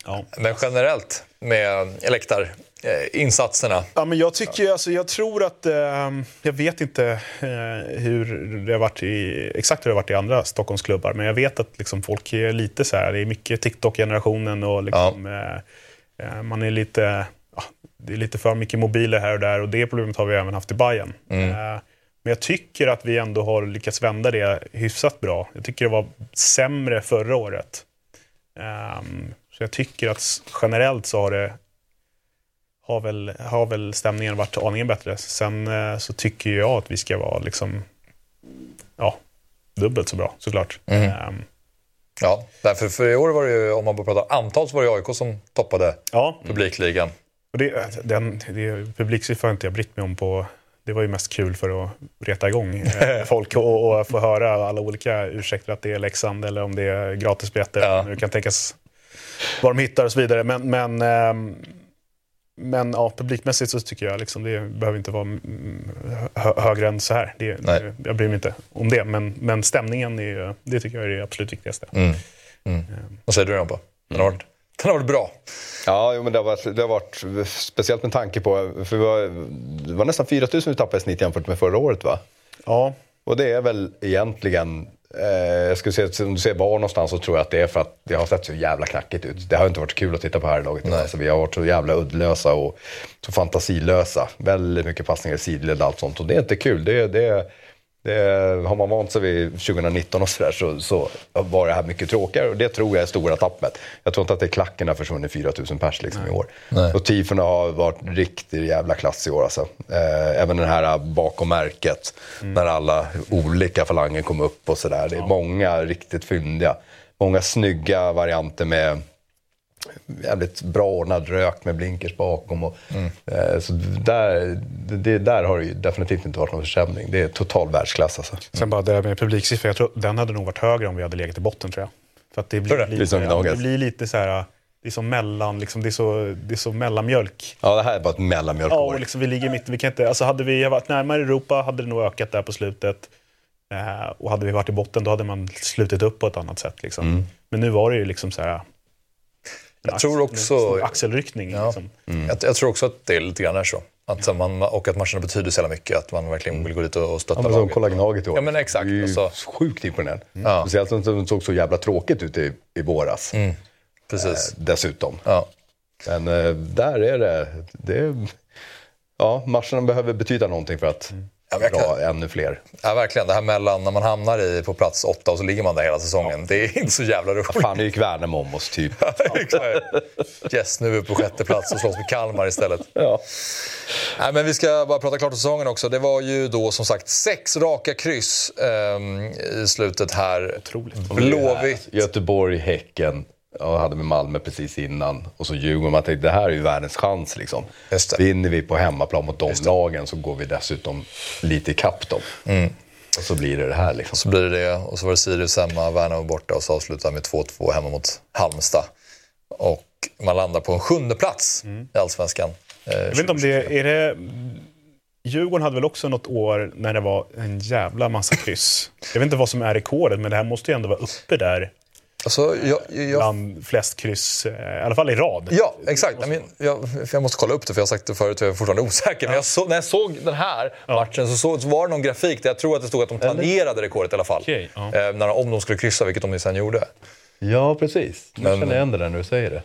Ja. Men generellt med läktarinsatserna. Ja, men jag tycker, alltså, jag tror att, eh, jag vet inte eh, hur det har varit i, exakt hur det har varit i andra Stockholmsklubbar, men jag vet att liksom, folk är lite så här, det är mycket TikTok-generationen och liksom, eh, eh, man är lite, ja, det är lite för mycket mobiler här och där och det problemet har vi även haft i Bayern. Eh, men jag tycker att vi ändå har lyckats vända det hyfsat bra. Jag tycker det var sämre förra året. Ehm, så jag tycker att generellt så har det har väl, har väl stämningen varit aningen bättre. Sen eh, så tycker jag att vi ska vara liksom, ja, dubbelt så bra såklart. Ehm, Ja, därför för i år var det ju, om man bara pratar antal, så var det AIK som toppade ja, publikligan. Och det, den, det, publiksiffror har inte jag brytt mig om på det var ju mest kul för att reta igång eh, folk och, och få höra alla olika ursäkter att det är Leksand eller om det är gratisbiljetter. Ja. Nu kan tänkas vad de hittar och så vidare. Men, men, ehm, men ja, publikmässigt så tycker jag liksom det behöver inte vara mm, hö, högre än så här. Det, Nej. det, jag bryr mig inte om det. Men, men stämningen, är, det tycker jag är det absolut viktigaste. Vad säger du Rampa? Den har varit, den har varit bra. Ja, jo, men det har, varit, det har varit speciellt med tanke på, för vi var, det var nästan 4 000 vi tappade i snitt jämfört med förra året va? Ja, Och det är väl egentligen, eh, jag skulle säga, om du ser var någonstans så tror jag att det är för att det har sett så jävla knackigt ut. Det har inte varit kul att titta på här i laget. Alltså, vi har varit så jävla uddlösa och så fantasilösa. Väldigt mycket passningar i sidled och allt sånt. Och det är inte kul. Det, det, det, har man vant sig vid 2019 och sådär så, så var det här mycket tråkigare. Och det tror jag är stora tappet. Jag tror inte att det är klacken har försvunnit 4 000 pers liksom i år. Nej. Och tifona har varit riktigt jävla klass i år alltså. Eh, även den här bakom märket. När alla olika falanger kom upp och sådär. Det är många riktigt fyndiga. Många snygga varianter med jävligt bra ordnad rök med blinkers bakom. Och, eh, så där, det, där har det ju definitivt inte varit någon försämring. Det är total världsklass alltså. Sen bara det här med publiksiffror, jag tror den hade nog vatt högre om vi hade legat i botten tror jag. För att det blir, det? lite, ja, Gnaget. det blir lite så här, det är som mellan, liksom, det, är så, det är så mellanmjölk. Ja, det här är bara ett Ja, mellanmjölkår. och liksom, vi ligger i mitten. Vi kan inte, alltså hade vi varit närmare Europa hade det nog ökat där på slutet. Eh, och hade vi varit i botten då hade man slutit upp på ett annat sätt. Liksom. Mm. Men nu var det ju liksom så här... Jag tror också- axelryckning. Ja. Liksom. Jag, jag tror också att det är lite grann är så. Att man, och att matcherna betyder så jävla mycket. Att man verkligen vill gå dit och stötta Ja, men som laget. kolla Gnaget i år. Ja, men exakt. Det är ju Alltså- sjukt imponerande. Ja. Speciellt som det såg så jävla tråkigt ut i, i våras. Precis. Eh, dessutom. Ja. Men eh, där är det, det är, ja, matcherna behöver betyda någonting för att Ja, dra kan- ännu fler. ja, verkligen. Det här mellan när man hamnar i, på plats åtta och så ligger man där hela säsongen. Det är inte så jävla roligt. Fan, nu gick Värnamo om oss typ. Yes, nu är vi på sjätte plats och slåss med Kalmar istället. Ja. Nej, men vi ska bara prata klart om säsongen också. Det var ju då som sagt sex raka kryss ehm, i slutet här. Otroligt. Blåvitt. Göteborg, Häcken, ja, hade med Malmö precis innan. Och så Djurgården. Man tänkte det här är ju världens chans liksom. Vinner vi på hemmaplan mot de lagen så går vi dessutom lite ikapp dem. Mm. Och så blir det det här liksom. Så blir det det. Och så var det Sirius hemma, Värnamo borta och så avslutar med 2-2 hemma mot Halmstad. Och man landar på en sjunde plats i Allsvenskan. Eh, Jag vet inte om det är det... Djurgården hade väl också något år när det var en jävla massa kryss. Jag vet inte vad som är rekordet, men det här måste ju ändå vara uppe där Alltså, jag, jag, bland flest kryss, eh, i alla fall i rad. Ja, exakt. Men jag, för jag måste kolla upp det, för jag har sagt det förut och jag är fortfarande osäker. Men jag så, när jag såg den här matchen så, så, var det någon grafik där jag tror att det stod att de tangerade rekordet i alla fall. Okej, ja. eh, när, om de skulle kryssa, vilket de ju sen gjorde. Ja, precis. Nu Men- känner jag igen det där när du säger det.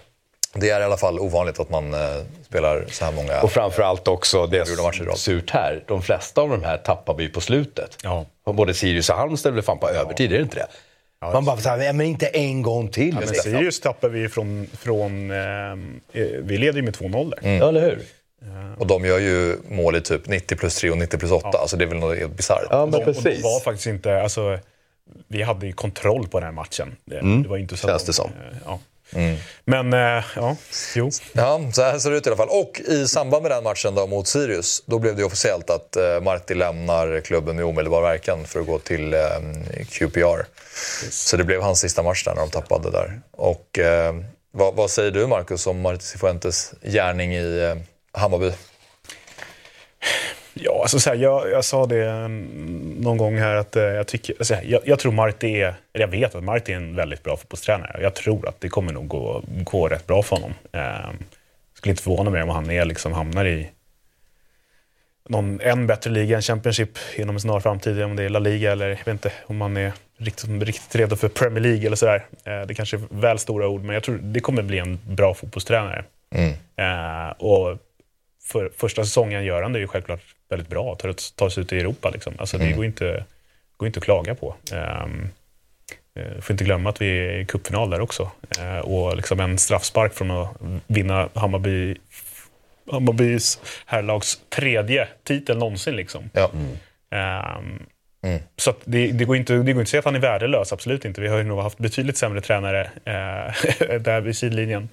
Det är i alla fall ovanligt att man eh, spelar så här många. Och framförallt också, det som är surt här, de flesta av de här tappar vi på slutet. Ja. Både Sirius och Halmstad väl fan på övertid, är det inte det? Man bara såhär, "Nej, men inte en gång till. Men liksom. Sirius tappar vi från... från ehm, eh, vi leder ju med 2-0 där. Ja, eller hur? Och de gör ju mål i typ 90 plus 3 och 90 plus 8. Alltså det är väl något helt bisarrt. Ja, men De, och de precis. var faktiskt inte... Alltså, vi hade ju kontroll på den här matchen. Det, det var inte så Känns de- det som. eh, Ja. Men, eh, ja, jo. Ja, så här ser det ut i alla fall. Och i samband med den matchen då mot Sirius, då blev det officiellt att eh, Marti lämnar klubben med omedelbar verkan för att gå till eh, QPR. Så det blev hans sista match där när de tappade där. Och eh, vad, vad säger du Marcus om Marti Cifuentes gärning i eh, Hammarby? Ja, alltså så här, jag, jag sa det mm, någon gång här att eh, jag, tycker, alltså, jag, jag tror Marti är, jag vet att Marti är en väldigt bra fotbollstränare. Jag tror att det kommer nog gå, gå rätt bra för honom. Eh, skulle inte förvåna mig om han är, liksom, hamnar i någon än bättre liga än Championship inom en snar framtid. Om det är La Liga eller jag vet inte om man är riktigt, riktigt redo för Premier League eller sådär. Eh, det kanske är väl stora ord, men jag tror det kommer bli en bra fotbollstränare. Mm. Eh, och för första säsongen gör han det ju självklart väldigt bra, tar, tar sig ut i Europa. Liksom. Alltså, Det går inte, går inte att klaga på. Um, får inte glömma att vi är i cupfinal där också. Uh, och liksom en straffspark från att vinna Hammarby, Hammarbys herrlags tredje titel någonsin. Liksom. Ja. Um, Mm. Så det, det, går inte, det går inte att säga att han är värdelös, absolut inte. Vi har ju nog haft betydligt sämre tränare eh, där vid sidlinjen.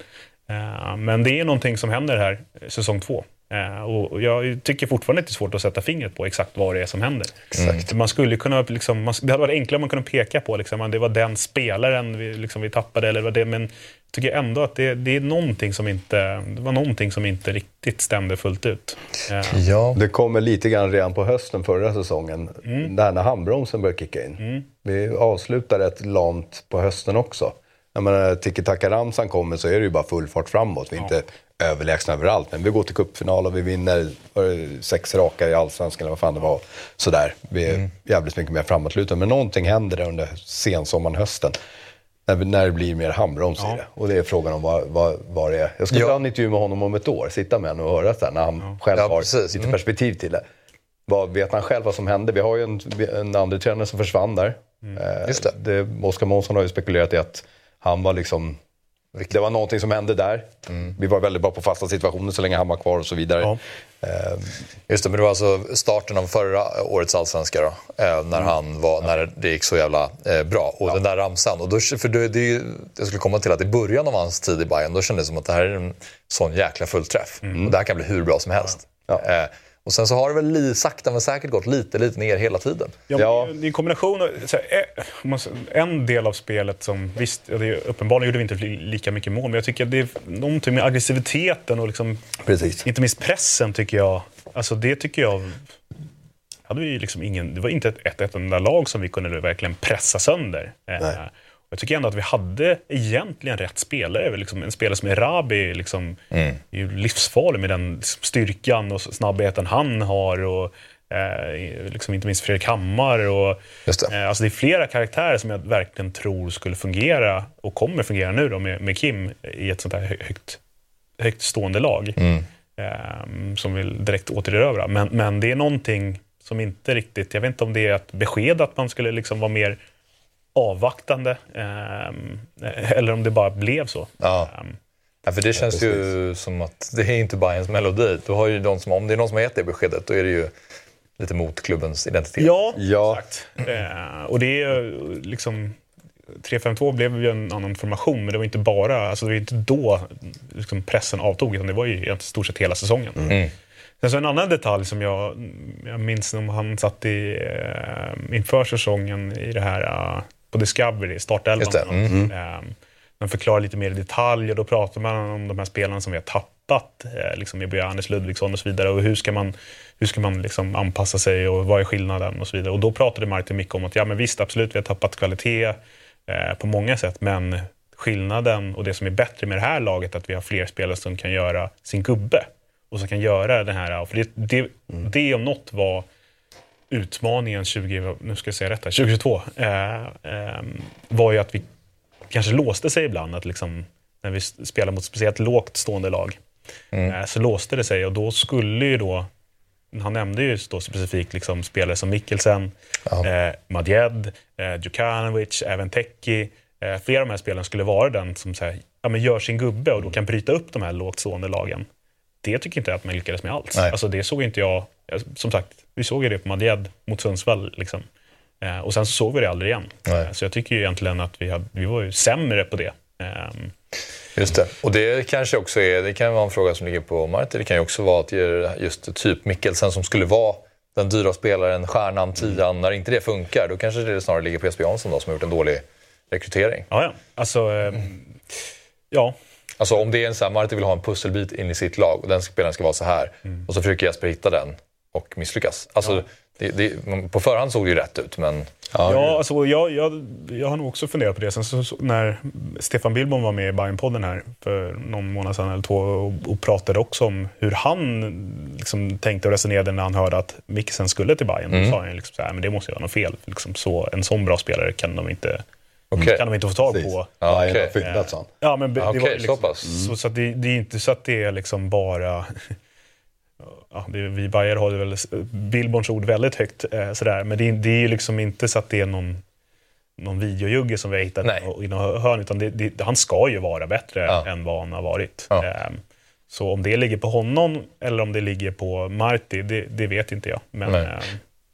Eh, men det är någonting som händer här säsong två. Eh, och jag tycker fortfarande att det är svårt att sätta fingret på exakt vad det är som händer. Exakt. Man skulle kunna, liksom, man, det hade varit enklare om man kunde peka på liksom, det var den spelaren vi, liksom, vi tappade, eller vad det, men jag tycker ändå att det, det, är någonting som inte, det var någonting som inte riktigt stämde fullt ut. Eh. Ja. Det kommer lite grann redan på hösten förra säsongen, mm. där när handbromsen började kicka in. Mm. Vi avslutar rätt lamt på hösten också. Jag menar, tiki-taka-ramsan kommer så är det ju bara full fart framåt. Vi är ja. inte överlägsna överallt, men vi går till cupfinal och vi vinner sex raka i allsvenskan eller vad fan det var. Sådär. Vi är mm. jävligt mycket mer framåtlutade. Men någonting händer där under sensommaren, hösten. När, när det blir mer handbroms ja. i det. Och det är frågan om vad, vad, vad det är. Jag ska ja. ta en intervju med honom om ett år, sitta med honom och höra sen när han ja. själv ja, har lite mm. perspektiv till det. Vad vet han själv vad som hände? Vi har ju en, en andra tränare som försvann där. Mm. Eh, Just det. det. Oskar Månsson har ju spekulerat i att han var liksom det var någonting som hände där. Mm. Vi var väldigt bra på fasta situationer så länge han var kvar och så vidare. Ja. Eh, Just det, men det var alltså starten av förra årets allsvenska då, eh, när, mm. han var, när det gick så jävla eh, bra. Och ja. den där ramsan. Och då, för det, det, jag skulle komma till att i början av hans tid i Bayern då kändes det som att det här är en sån jäkla fullträff. Mm. Och det här kan bli hur bra som helst. Ja. Och sen så har det väl sakta men säkert gått lite, lite ner hela tiden. Ja, ja. Det är en kombination av, eh, en del av spelet som, visst, det är, uppenbarligen gjorde vi inte lika mycket mål, men jag tycker att det är någonting med aggressiviteten och liksom, Precis. inte minst pressen tycker jag. Alltså det tycker jag hade vi liksom ingen, det var inte ett, ett, ett enda lag som vi kunde verkligen pressa sönder. Eh, Nej. Jag tycker ändå att vi hade egentligen rätt spelare. Liksom en spelare som Erabi liksom, mm. är ju livsfarlig med den styrkan och snabbheten han har. Och, eh, liksom inte minst Fredrik Hammar. Och, det. Eh, alltså det är flera karaktärer som jag verkligen tror skulle fungera och kommer fungera nu då med, med Kim i ett sånt här högt, högt stående lag. Mm. Eh, som vill direkt återerövra. Men, men det är någonting som inte riktigt, jag vet inte om det är ett besked att man skulle liksom vara mer avvaktande eh, eller om det bara blev så. Ja. Um, ja, för det känns ja, ju som att det är inte Bayerns melodi. Du har ju de som, om det är någon som har gett det beskedet, då är det ju lite mot klubbens identitet. Ja, ja. exakt. Eh, och det är liksom... 3-5-2 blev ju en annan formation, men det var inte bara, alltså det var inte då liksom pressen avtog, utan det var ju i stort sett hela säsongen. Mm. Sen så en annan detalj som jag, jag minns när han satt i, eh, inför säsongen i det här uh, på Discovery, startelvan. Mm. Mm. Um, man förklarar lite mer i detalj och då pratar man om de här spelarna som vi har tappat. Eh, liksom Anders Ludvigsson och så vidare. Och hur ska man, hur ska man liksom anpassa sig och vad är skillnaden och så vidare. Och då pratade Martin mycket om att ja men visst, absolut, vi har tappat kvalitet eh, på många sätt. Men skillnaden och det som är bättre med det här laget är att vi har fler spelare som kan göra sin gubbe. Och som kan göra den här, för det, det, mm. det om något var utmaningen 20, nu ska jag säga rätt här, 2022 eh, eh, var ju att vi kanske låste sig ibland. Att liksom, när vi spelar mot speciellt lågt stående lag mm. eh, så låste det sig och då skulle ju då han nämnde ju då specifikt liksom spelare som Mikkelsen, eh, Madjed, eh, Djukanovic, även Teki. Eh, flera av de här spelarna skulle vara den som så här, ja, men gör sin gubbe och då kan bryta upp de här lågt stående lagen. Det tycker inte jag att man lyckades med alls. Alltså, det såg inte jag, som sagt, vi såg ju det på Madjed mot Sundsvall. Liksom. Eh, och sen så såg vi det aldrig igen. Nej. Så jag tycker ju egentligen att vi, hade, vi var ju sämre på det. Eh, Just det. Och det kanske också är, det kan vara en fråga som ligger på Martin. Det kan ju också vara att just typ Mikkelsen som skulle vara den dyra spelaren, stjärnan, tian. När inte det funkar, då kanske det snarare ligger på Jesper Jansson då, som har gjort en dålig rekrytering. Ja, ja. Alltså, eh, ja. Alltså om det är en så här, Martin vill ha en pusselbit in i sitt lag och den spelaren ska vara så här. Mm. Och så försöker Jesper hitta den och misslyckas. Alltså, det, det, på förhand såg det ju rätt ut, men... Ja, alltså, jag, jag, jag har nog också funderat på det. Sen så, så, när Stefan Billborn var med i Bajen-podden här för någon månad sedan eller två och, och pratade också om hur han liksom, tänkte och resonerade när han hörde att Mikkelsen skulle till Bayern. Mm. Då sa han liksom så här, men det måste ju vara något fel. Liksom, så, en sån bra spelare kan de inte, okay. kan de inte få tag på. Ja, okay. fyllat, sa Ja, men det okay, var liksom, så. Mm. Så, så det, det, är inte så att det är liksom bara ja, vi Bayer håller väl Billborns ord väldigt högt. Eh, sådär. Men det, det är ju liksom inte så att det är någon, någon videojugge som vi har hittat i något hörn. Utan det, det, han ska ju vara bättre ja. än vad han har varit. Ja. Eh, så om det ligger på honom eller om det ligger på Marti, det, det vet inte jag. Men, eh,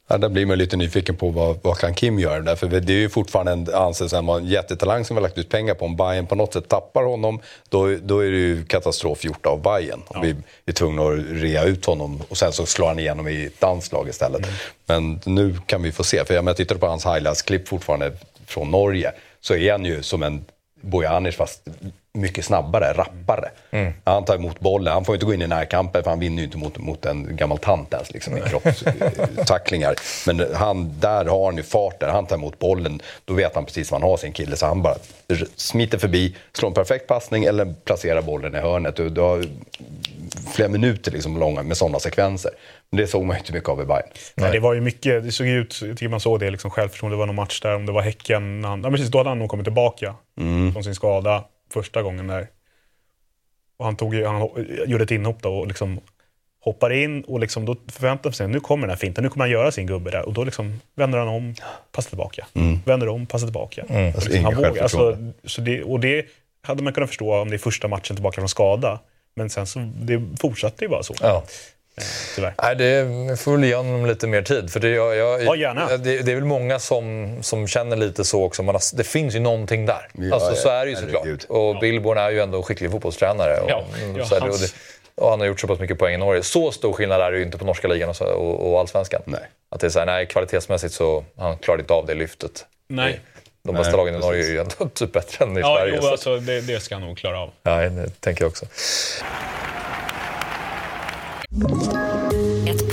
Ja, där blir man lite nyfiken på vad, vad kan Kim göra där? För det är ju fortfarande en, anses som en jättetalang som vi har lagt ut pengar på. Om Bayern på något sätt tappar honom, då, då är det ju katastrof gjort av Bayern. Ja. Vi är tvungna att rea ut honom och sen så slår han igenom i ett danskt lag istället. Mm. Men nu kan vi få se, för jag tittade på hans highlights-klipp fortfarande från Norge, så är han ju som en Bojanic fast mycket snabbare, rappare. Mm. Han tar emot bollen, han får inte gå in i närkamper för han vinner ju inte mot, mot en gammal tant ens liksom, i kroppstacklingar. Men han, där har han ju fart där, han tar emot bollen, då vet han precis var han har sin kille. Så han bara smiter förbi, slår en perfekt passning eller placerar bollen i hörnet. Du, du har flera minuter liksom långa med sådana sekvenser. Men det såg man ju inte mycket av i Bayern. Nej. det var ju mycket, det såg ut, jag tycker man såg det liksom självförtroende. Det var någon match där, om det var Häcken, han, ja, precis, då hade han nog kommit tillbaka mm. från sin skada första gången där. Och han, tog, han gjorde ett inhopp då och liksom hoppar in och liksom då förväntar man sig nu kommer den här finten, nu kommer han göra sin gubbe där. Och då liksom vänder han om, passar tillbaka. Mm. Vänder om, passar tillbaka. Mm. Alltså, liksom, han vågar. Alltså, så det, och det hade man kunnat förstå om det är första matchen tillbaka från skada. Men sen så det fortsatte ju bara så. Ja. Tyvärr. Nej, det får väl ge honom lite mer tid. För det, jag, jag, ja, gärna. Det, det, är väl många som, som känner lite så också. Man har, det finns ju någonting där. Ja, alltså, så är det ju såklart. Och Billborn är ju ändå en skicklig fotbollstränare. Och, ja, ja, så hans... det, och han har gjort så pass mycket poäng i Norge. Så stor skillnad är det ju inte på norska ligan och, och, och allsvenskan. Nej. Att det är så här, nej, kvalitetsmässigt så han klarade inte av det lyftet. Nej. De bästa lagen i Norge är ju ändå typ bättre än i ja, Sverige. Ja, alltså, det, det ska han nog klara av. Ja, det tänker jag också. Thank you.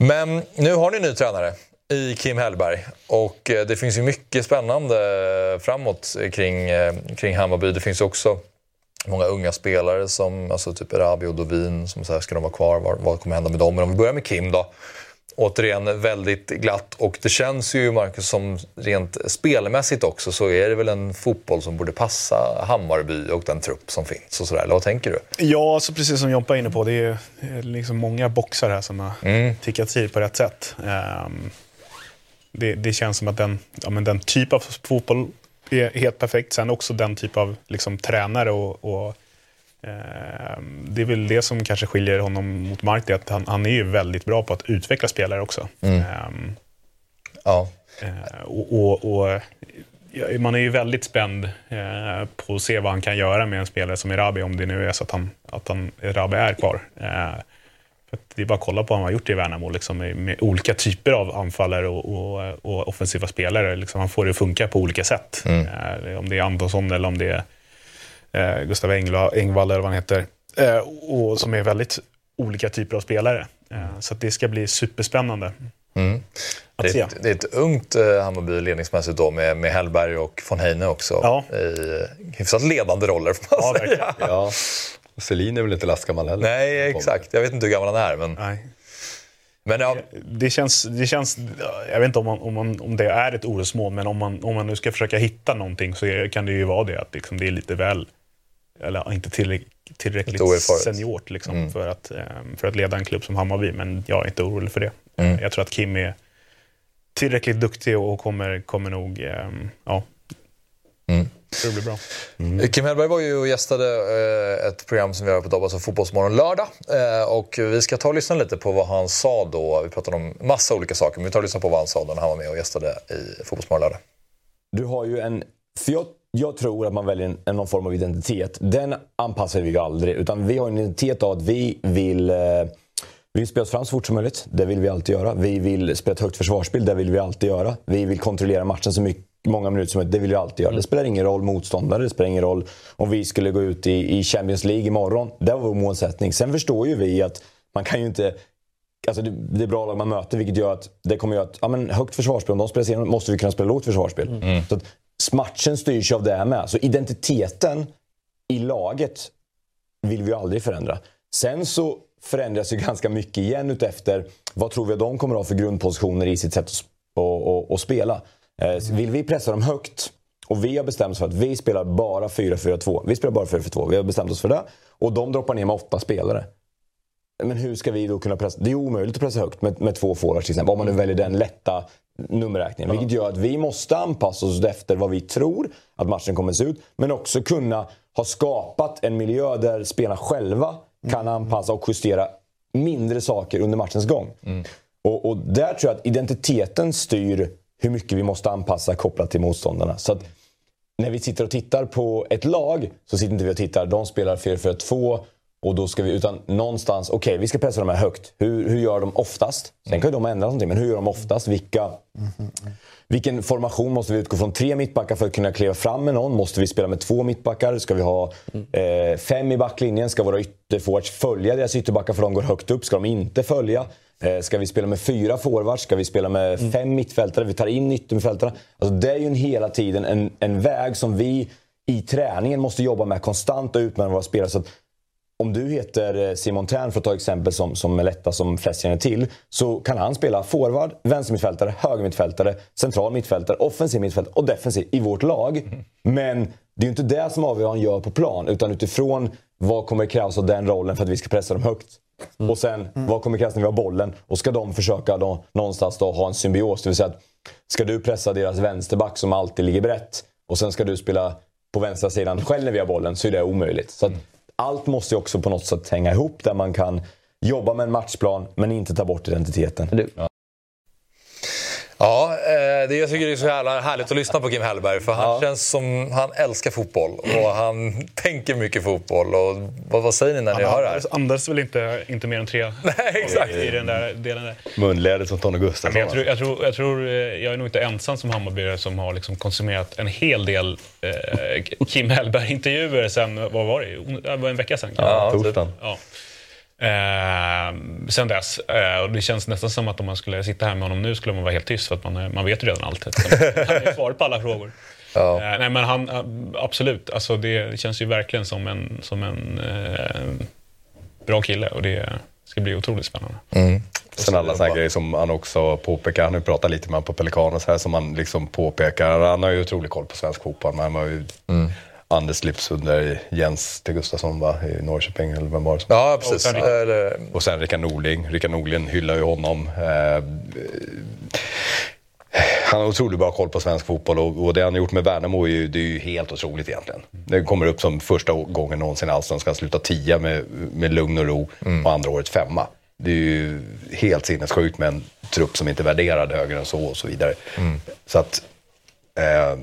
Men nu har ni ny tränare i Kim Hellberg och eh, det finns ju mycket spännande framåt kring, eh, kring Hammarby. Det finns också många unga spelare som alltså typ Erabi och Dovin som så här, ska de vara kvar? Vad, vad kommer hända med dem? Men om vi börjar med Kim då återigen väldigt glatt och det känns ju Marcus som rent spelmässigt också så är det väl en fotboll som borde passa Hammarby och den trupp som finns och sådär. Eller vad tänker du? Ja, alltså precis som Jompa är inne på, det är liksom många boxar här som har mm. tickats i på rätt sätt. Um, det, det, känns som att den, ja, men den typ av fotboll är helt perfekt. Sen också den typ av liksom, tränare och, och Ehm, det är väl det som kanske skiljer honom mot Marti, att han, han är ju väldigt bra på att utveckla spelare också. Mm. Um, ja. Uh, och, och, och, man är ju väldigt spänd uh, på att se vad han kan göra med en spelare som Erabi, om det nu är så att, han, att han, Erabi är kvar. Uh, för det är bara att kolla på vad han har gjort i Värnamo, liksom, med, med, olika typer av anfallare och, och, och offensiva spelare. Liksom, han får det att funka på olika sätt. Mm. om det är Antonsson eller om det är eh, Gustav Engvall, Engvall eller vad han heter. Eh, och som är väldigt olika typer av spelare. Eh, så det ska bli superspännande. Mm. Det, är ett, det är ett ungt eh, Hammarby ledningsmässigt då med, med Hellberg och von Heine också. Ja. I eh, hyfsat ledande roller får man ja, säga. Ja. Selin är väl inte lastgammal heller? Nej, exakt. Jag vet inte hur gammal han är. Men... Nej. Men, ja. det, känns, det känns, jag vet inte om, man, om, man, om det är ett orosmål, men om man, om man nu ska försöka hitta någonting så är, kan det ju vara det att liksom, det är lite väl eller inte tillräckligt, tillräckligt seniort liksom, mm. för, att, ehm, för att leda en klubb som Hammarby. Men jag är inte orolig för det. Mm. Jag tror att Kim är tillräckligt duktig och kommer, kommer nog... Ehm, ja. Mm. Det blir bra. Mm. Kim Hellberg var ju och gästade eh, ett program som vi har på Dobbas och Fotbollsmorgon lördag. Eh, och vi ska ta och lyssna lite på vad han sa då. Vi pratade om massa olika saker, men vi tar och lyssnar på vad han sa då när han var med och gästade i Fotbollsmorgon lördag. Du har ju en... För jag, tror att man väljer en, någon form av identitet. Den anpassar vi ju aldrig. Utan vi har en identitet av att vi vill... Eh, vi vill spela oss fram så fort som möjligt. Det vill vi alltid göra. Vi vill spela ett högt försvarsspel. Det vill vi alltid göra. Vi vill kontrollera matchen så mycket många minuter som möjligt. Det vill vi alltid göra. Det spelar ingen roll motståndare. Det spelar ingen roll om vi skulle gå ut i, i Champions League imorgon. Det var vår målsättning. Sen förstår ju vi att man kan ju inte... Alltså det, det är bra lag man möter vilket gör att det kommer göra att ja, men högt försvarsspel, om de spelar sen måste vi kunna spela lågt försvarsspel. Mm. Så att matchen styrs av det med. Så identiteten i laget vill vi ju aldrig förändra. Sen så förändras ju ganska mycket igen utefter vad tror vi att de kommer att ha för grundpositioner i sitt sätt att, och, och spela. Eh, vill vi pressa dem högt och vi har bestämt oss för att vi spelar bara 4-4-2. Vi spelar bara 4-4-2. Vi har bestämt oss för det. Och de droppar ner med åtta spelare. Men hur ska vi då kunna pressa? Det är omöjligt att pressa högt med, med två forwards till exempel. Om man nu väljer den lätta nummerräkningen. Vilket gör att vi måste anpassa oss efter vad vi tror att matchen kommer att se ut. Men också kunna ha skapat en miljö där spelarna själva kan anpassa och justera mindre saker under matchens gång. Mm. Och, och, där tror jag att identiteten styr hur mycket vi måste anpassa kopplat till motståndarna. Så att när vi sitter och tittar på ett lag så sitter inte vi och tittar, de spelar 4-4-2 och då ska vi, utan någonstans, okej okay, vi ska pressa dem här högt. Hur, hur gör de oftast? Sen kan ju de ändra någonting, men hur gör de oftast? Vilka, vilken formation måste vi utgå från? Tre mittbackar för att kunna kliva fram med någon? Måste vi spela med två mittbackar? Ska vi ha eh, fem i backlinjen? Ska våra ytterforwards följa deras ytterbackar för de går högt upp? Ska de inte följa? Eh, ska vi spela med fyra forwards? Ska vi spela med mm. fem mittfältare? Vi tar in yttermittfältare. Alltså det är ju en, hela tiden en, en väg som vi i träningen måste jobba med konstant och utmana våra spelare. Så om du heter eh, Simon Tern, för att ta exempel som, som är lätta som flest känner till, så kan han spela forward, vänstermittfältare, högermittfältare, central mittfältare, offensiv mittfältare och defensiv i vårt lag. Mm. Men det är ju inte det som avgör vad han gör på plan, utan utifrån vad kommer krävas av den rollen för att vi ska pressa dem högt. Mm. Och sen, mm. vad kommer krävas när vi har bollen? Och ska de försöka då, någonstans då ha en symbios? Det vill säga att, ska du pressa deras vänsterback som alltid ligger brett och sen ska du spela på vänstra sidan själv när vi har bollen, så är det omöjligt. Så att, allt måste ju också på något sätt hänga ihop där man kan jobba med en matchplan men inte ta bort identiteten. Ja. Ja, eh, det jag tycker det är så jävla härligt att lyssna på Kim Hellberg. För han ja. känns som han älskar fotboll och han tänker mycket fotboll. Och vad, vad säger ni när ni hör det här? Andas väl inte, inte mer än tre Nej, exakt. i den där delen. Där. Munläder som Tony Gustafsson. Jag tror, jag, tror, jag, tror, eh, jag är nog inte ensam som Hammarbyare som har liksom konsumerat en hel del eh, Kim Hellberg-intervjuer sen, vad var det? Det var en vecka sen. Ja, torsdagen. Ja. Eh, sen dess. Eh, och det känns nästan som att om man skulle sitta här med honom nu skulle man vara helt tyst för att man, man vet ju redan allt. Han har ju svarat på alla frågor. Ja. Eh, nej men han, eh, absolut. Alltså det känns ju verkligen som en, som en eh, bra kille och det ska bli otroligt spännande. Mm. Sen alla sådana grejer som han också påpekar, han har ju pratat lite med honom på Pelikanos här, som han liksom påpekar. Han har ju otrolig koll på svensk fotboll, men han har ju mm. Anders Lips under Jens T. Gustafsson va? i Norrköping, eller vem var det? Ja, precis. Och sen, och sen Rickard Norling. Rickard Norling hyllar ju honom. Eh, han har otroligt bra koll på svensk fotboll och, och det han har gjort med Värnamo är ju, det är ju helt otroligt egentligen. Det kommer upp som första gången någonsin i Allsvenskan, sluta tia med, med lugn och ro mm. och andra året femma. Det är ju helt sinnessjukt med en trupp som inte är värderad högre än så och så vidare. Mm. Så att... Eh,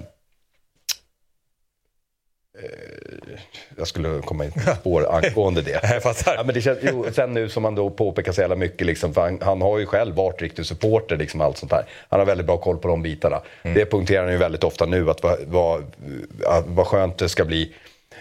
jag skulle komma in på spår angående det. jag fattar. Ja, men det känns, jo, sen nu som man då påpekar så jävla mycket, liksom, för han, han, har ju själv varit riktig supporter. Liksom, allt sånt där. Han har väldigt bra koll på de bitarna. Mm. Det punkterar han ju väldigt ofta nu, att vad, vad, vad skönt det ska bli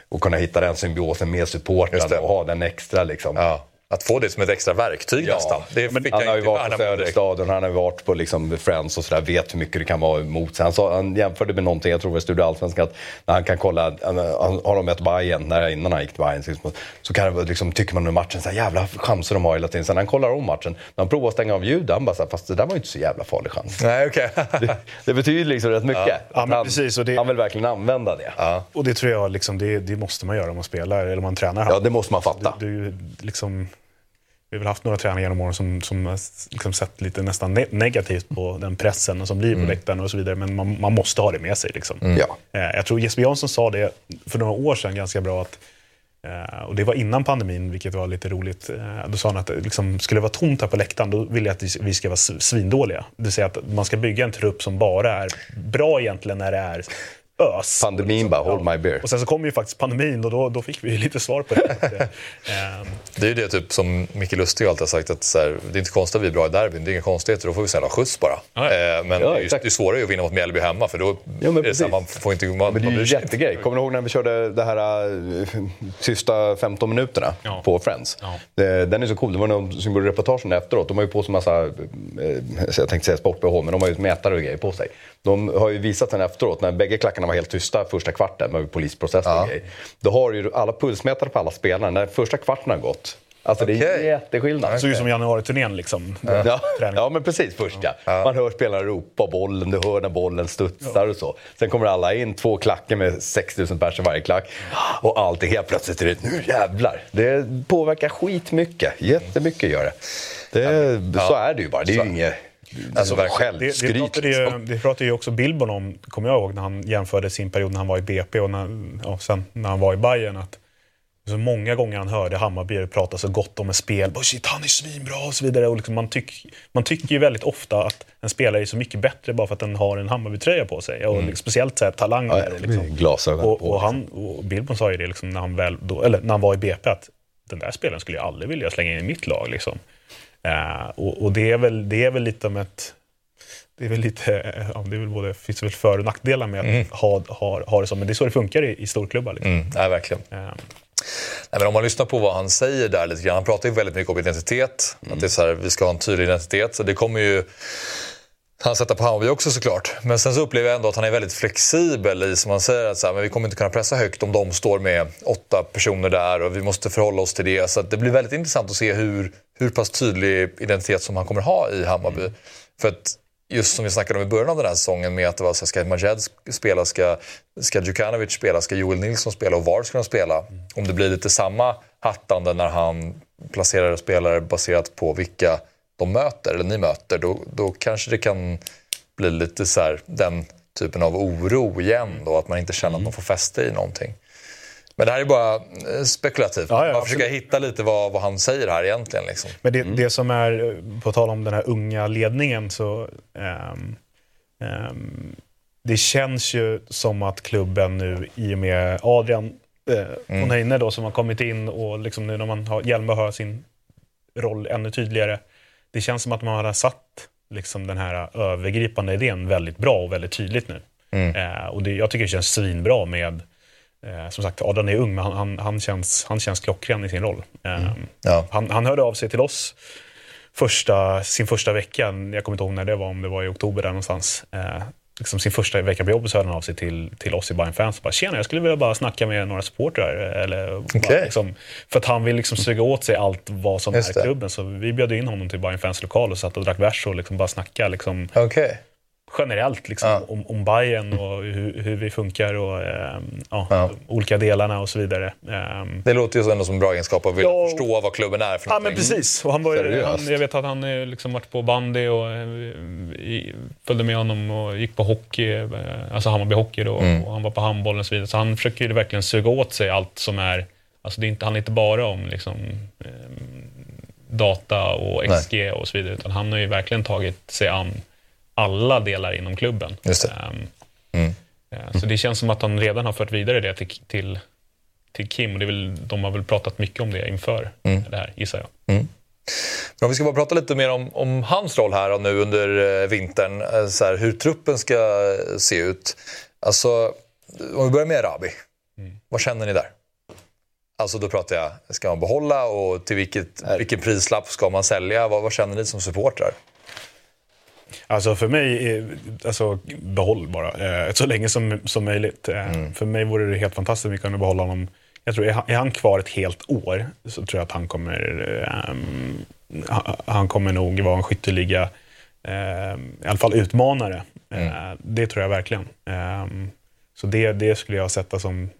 att kunna hitta den symbiosen med supporten och ha den extra. Liksom. Ja att få det som ett extra verktyg ja. nästan. Det men, han har ju varit på Söderstaden, han har varit på liksom Friends och sådär, vet hur mycket det kan vara emot sig. Han, sa, han jämförde med någonting, jag tror det var Studio Allsvenskan, att när han kan kolla, han, har de mött Bayern när, innan han gick till Bayern, liksom, så kan det, liksom, tycker man under matchen, så här, jävla chanser de har hela tiden. Sen när han kollar om matchen, när han provar att stänga av ljudet, han bara så här, fast det där var ju inte så jävla farlig chans. Nej, okay. det, det, betyder liksom rätt mycket. Ja. Ja, han, precis, det, han vill verkligen använda det. Ja. Och det tror jag, liksom, det, det, måste man göra om man spelar, eller om man tränar. Ja, det måste man fatta. Det, det, liksom, vi har väl haft några tränare genom åren som, som liksom sett lite nästan ne negativt på den pressen som blir på läktaren och så vidare. Men man, man måste ha det med sig. Liksom. Ja. Eh, Jag tror Jesper Jansson sa det för några år sedan ganska bra. att eh, och Det var innan pandemin, vilket var lite roligt. Eh, Då sa han att liksom, skulle det vara tomt här på läktaren, då vill jag att vi ska vara svindåliga. Det vill säga att man ska bygga en trupp som bara är bra egentligen när det är ös. Pandemin bara, hold my beer. Och sen så kom ju faktiskt pandemin och då, då fick vi lite svar på det. Eh, ehm, Det är ju det typ som Micke Lustig alltid har sagt att så här, det är inte konstigt att vi är bra i derbyn, det är inga konstigheter, då får vi snälla skjuts bara. Ja, ja. Eh, men Ja, det, är det är svårare att vinna mot Mjällby hemma för då Ja, men är det så här, man får inte... Man, Men det är ju inte. jättegrej. Kommer ni ihåg när vi körde det här sista 15 minuterna Ja. på Friends? Den är så cool. Det var någon som gjorde reportagen efteråt. De har ju på sig massa, eh, jag tänkte säga sport-bh, men de har ju mätare och grejer på sig. De har ju visat sen efteråt, när bägge klackarna var helt tysta första kvarten med polisprocess och Ja. grejer. Då har ju alla pulsmätare på alla spelare, när första kvarten har gått. Alltså det är jätteskillnad. Det såg ut som januari-turnén liksom. Ja, ja, men precis först ja. Man hör spelare ropa bollen, du hör när bollen studsar och så. Sen kommer alla in, två klackar med 6000 pers i varje klack. Och allt är helt plötsligt, är det, nu jävlar. Det påverkar skitmycket, jättemycket gör det. det Så är det ju bara, det är ju inget Alltså, verkligen. Det, det, pratade liksom. det pratade ju också Billborn om, kommer jag ihåg, när han jämförde sin period när han var i BP och när, ja, sen när han var i Bayern att så många gånger han hörde Hammarby prata så gott om en spel. Bara, Shit, han är svinbra och så vidare. Och liksom man, tyck, man tycker ju väldigt ofta att en spelare är så mycket bättre bara för att den har en Hammarby-tröja på sig. Och liksom, speciellt så här, talang. Ja, liksom. glasögon och, på. och, han, och Billborn sa ju det liksom, när, han väl, då, eller när han var i BP att den där spelaren skulle jag aldrig vilja slänga in i mitt lag. Liksom. Eh, och och det, är väl, det är väl lite om ett det är väl lite, ja, det är väl både, finns väl för och nackdelar med att ha, ha, ha det så, men det är så det funkar i, i storklubbar. Liksom. Mm, nej, verkligen. Eh, Nej, men om man lyssnar på vad han säger där lite grann. Han pratar ju väldigt mycket om identitet. Att det är så här, vi ska ha en tydlig identitet. Så det kommer ju han sätta på Hammarby också såklart. Men sen så upplever jag ändå att han är väldigt flexibel i som han säger att så här, men vi kommer inte kunna pressa högt om de står med åtta personer där och vi måste förhålla oss till det. Så det blir väldigt intressant att se hur, hur pass tydlig identitet som han kommer ha i Hammarby. För att just som vi snackade om i början av den här säsongen med att det var så här, ska Majed spela, ska, ska Djukanovic spela, ska Joel Nilsson spela och var ska de spela? Om det blir lite samma hattande när han placerar spelare baserat på vilka de möter, eller ni möter, då, då kanske det kan bli lite så här, den typen av oro igen då, att man inte känner att man får fäste i någonting. Men det här är bara eh, spekulativt. Ja, ja, man försöker hitta lite vad, vad han säger här egentligen. Liksom. Men det, det som är, eh, på tal om den här unga ledningen, så ehm, ehm, det känns ju som att klubben nu, i och med Adrian eh, Mm. Onheine då, som har kommit in och liksom nu när man har, Hjelmberg har sin roll ännu tydligare. Det känns som att man har satt liksom den här övergripande idén väldigt bra och väldigt tydligt nu. Mm. Eh, och det, jag tycker det känns svinbra med, eh, som sagt, Adrian är ung, men han, han, han, känns, han känns klockren i sin roll. Eh, Ja. han, han hörde av sig till oss första, sin första vecka, jag kommer inte ihåg när det var, om det var i oktober där någonstans. Liksom sin första vecka på jobbet så hörde han av sig till, till oss i Bayern Fans och bara “Tjena, jag skulle vilja bara snacka med några supportrar”. Eller bara, Okej. liksom, för att han vill liksom suga åt sig allt vad som Just är klubben. Så vi bjöd in honom till Bayern Fans lokal och satt och drack bärs och liksom bara snacka liksom, Okej. Generellt liksom, Ja. om, om Bayern och hur, hur vi funkar och ehm, ja, Ja. olika delarna och så vidare. Ehm, Det låter ju ändå som en bra egenskap att vilja Ja. förstå vad klubben är för Ja men någonting. precis. Och han var, han, jag vet att han eh, liksom varit på bandy och eh, i, följde med honom och gick på hockey, eh, alltså Hammarby Hockey då, Mm. och han var på handboll och så vidare. Så han försöker ju verkligen suga åt sig allt som är, alltså det är inte, han är inte bara om liksom, eh, data och XG och så vidare, utan han har ju verkligen tagit sig an alla delar inom klubben. Just det. Ehm, Mm. eh, Så det känns som att han redan har fört vidare det till, till, till Kim och det väl, de har väl pratat mycket om det inför Mm. det här, gissar jag. Men om vi ska bara prata lite mer om, om hans roll här och nu under eh, vintern. eh, Så här, hur truppen ska se ut. Alltså, om vi börjar med Rabi. Vad känner ni där? Alltså då pratar jag, ska man behålla och till vilket, vilken prislapp ska man sälja? Vad, vad känner ni som supportrar? Alltså för mig, alltså behåll bara. Eh, så länge som, som möjligt. Eh, För mig vore det helt fantastiskt om vi kunde behålla honom. Jag tror, är han, kvar ett helt år så tror jag att han kommer, ha- han kommer nog vara en skytteliga, ehm, i alla fall utmanare. Eh, det tror jag verkligen. Ehm, så det, det skulle jag sätta som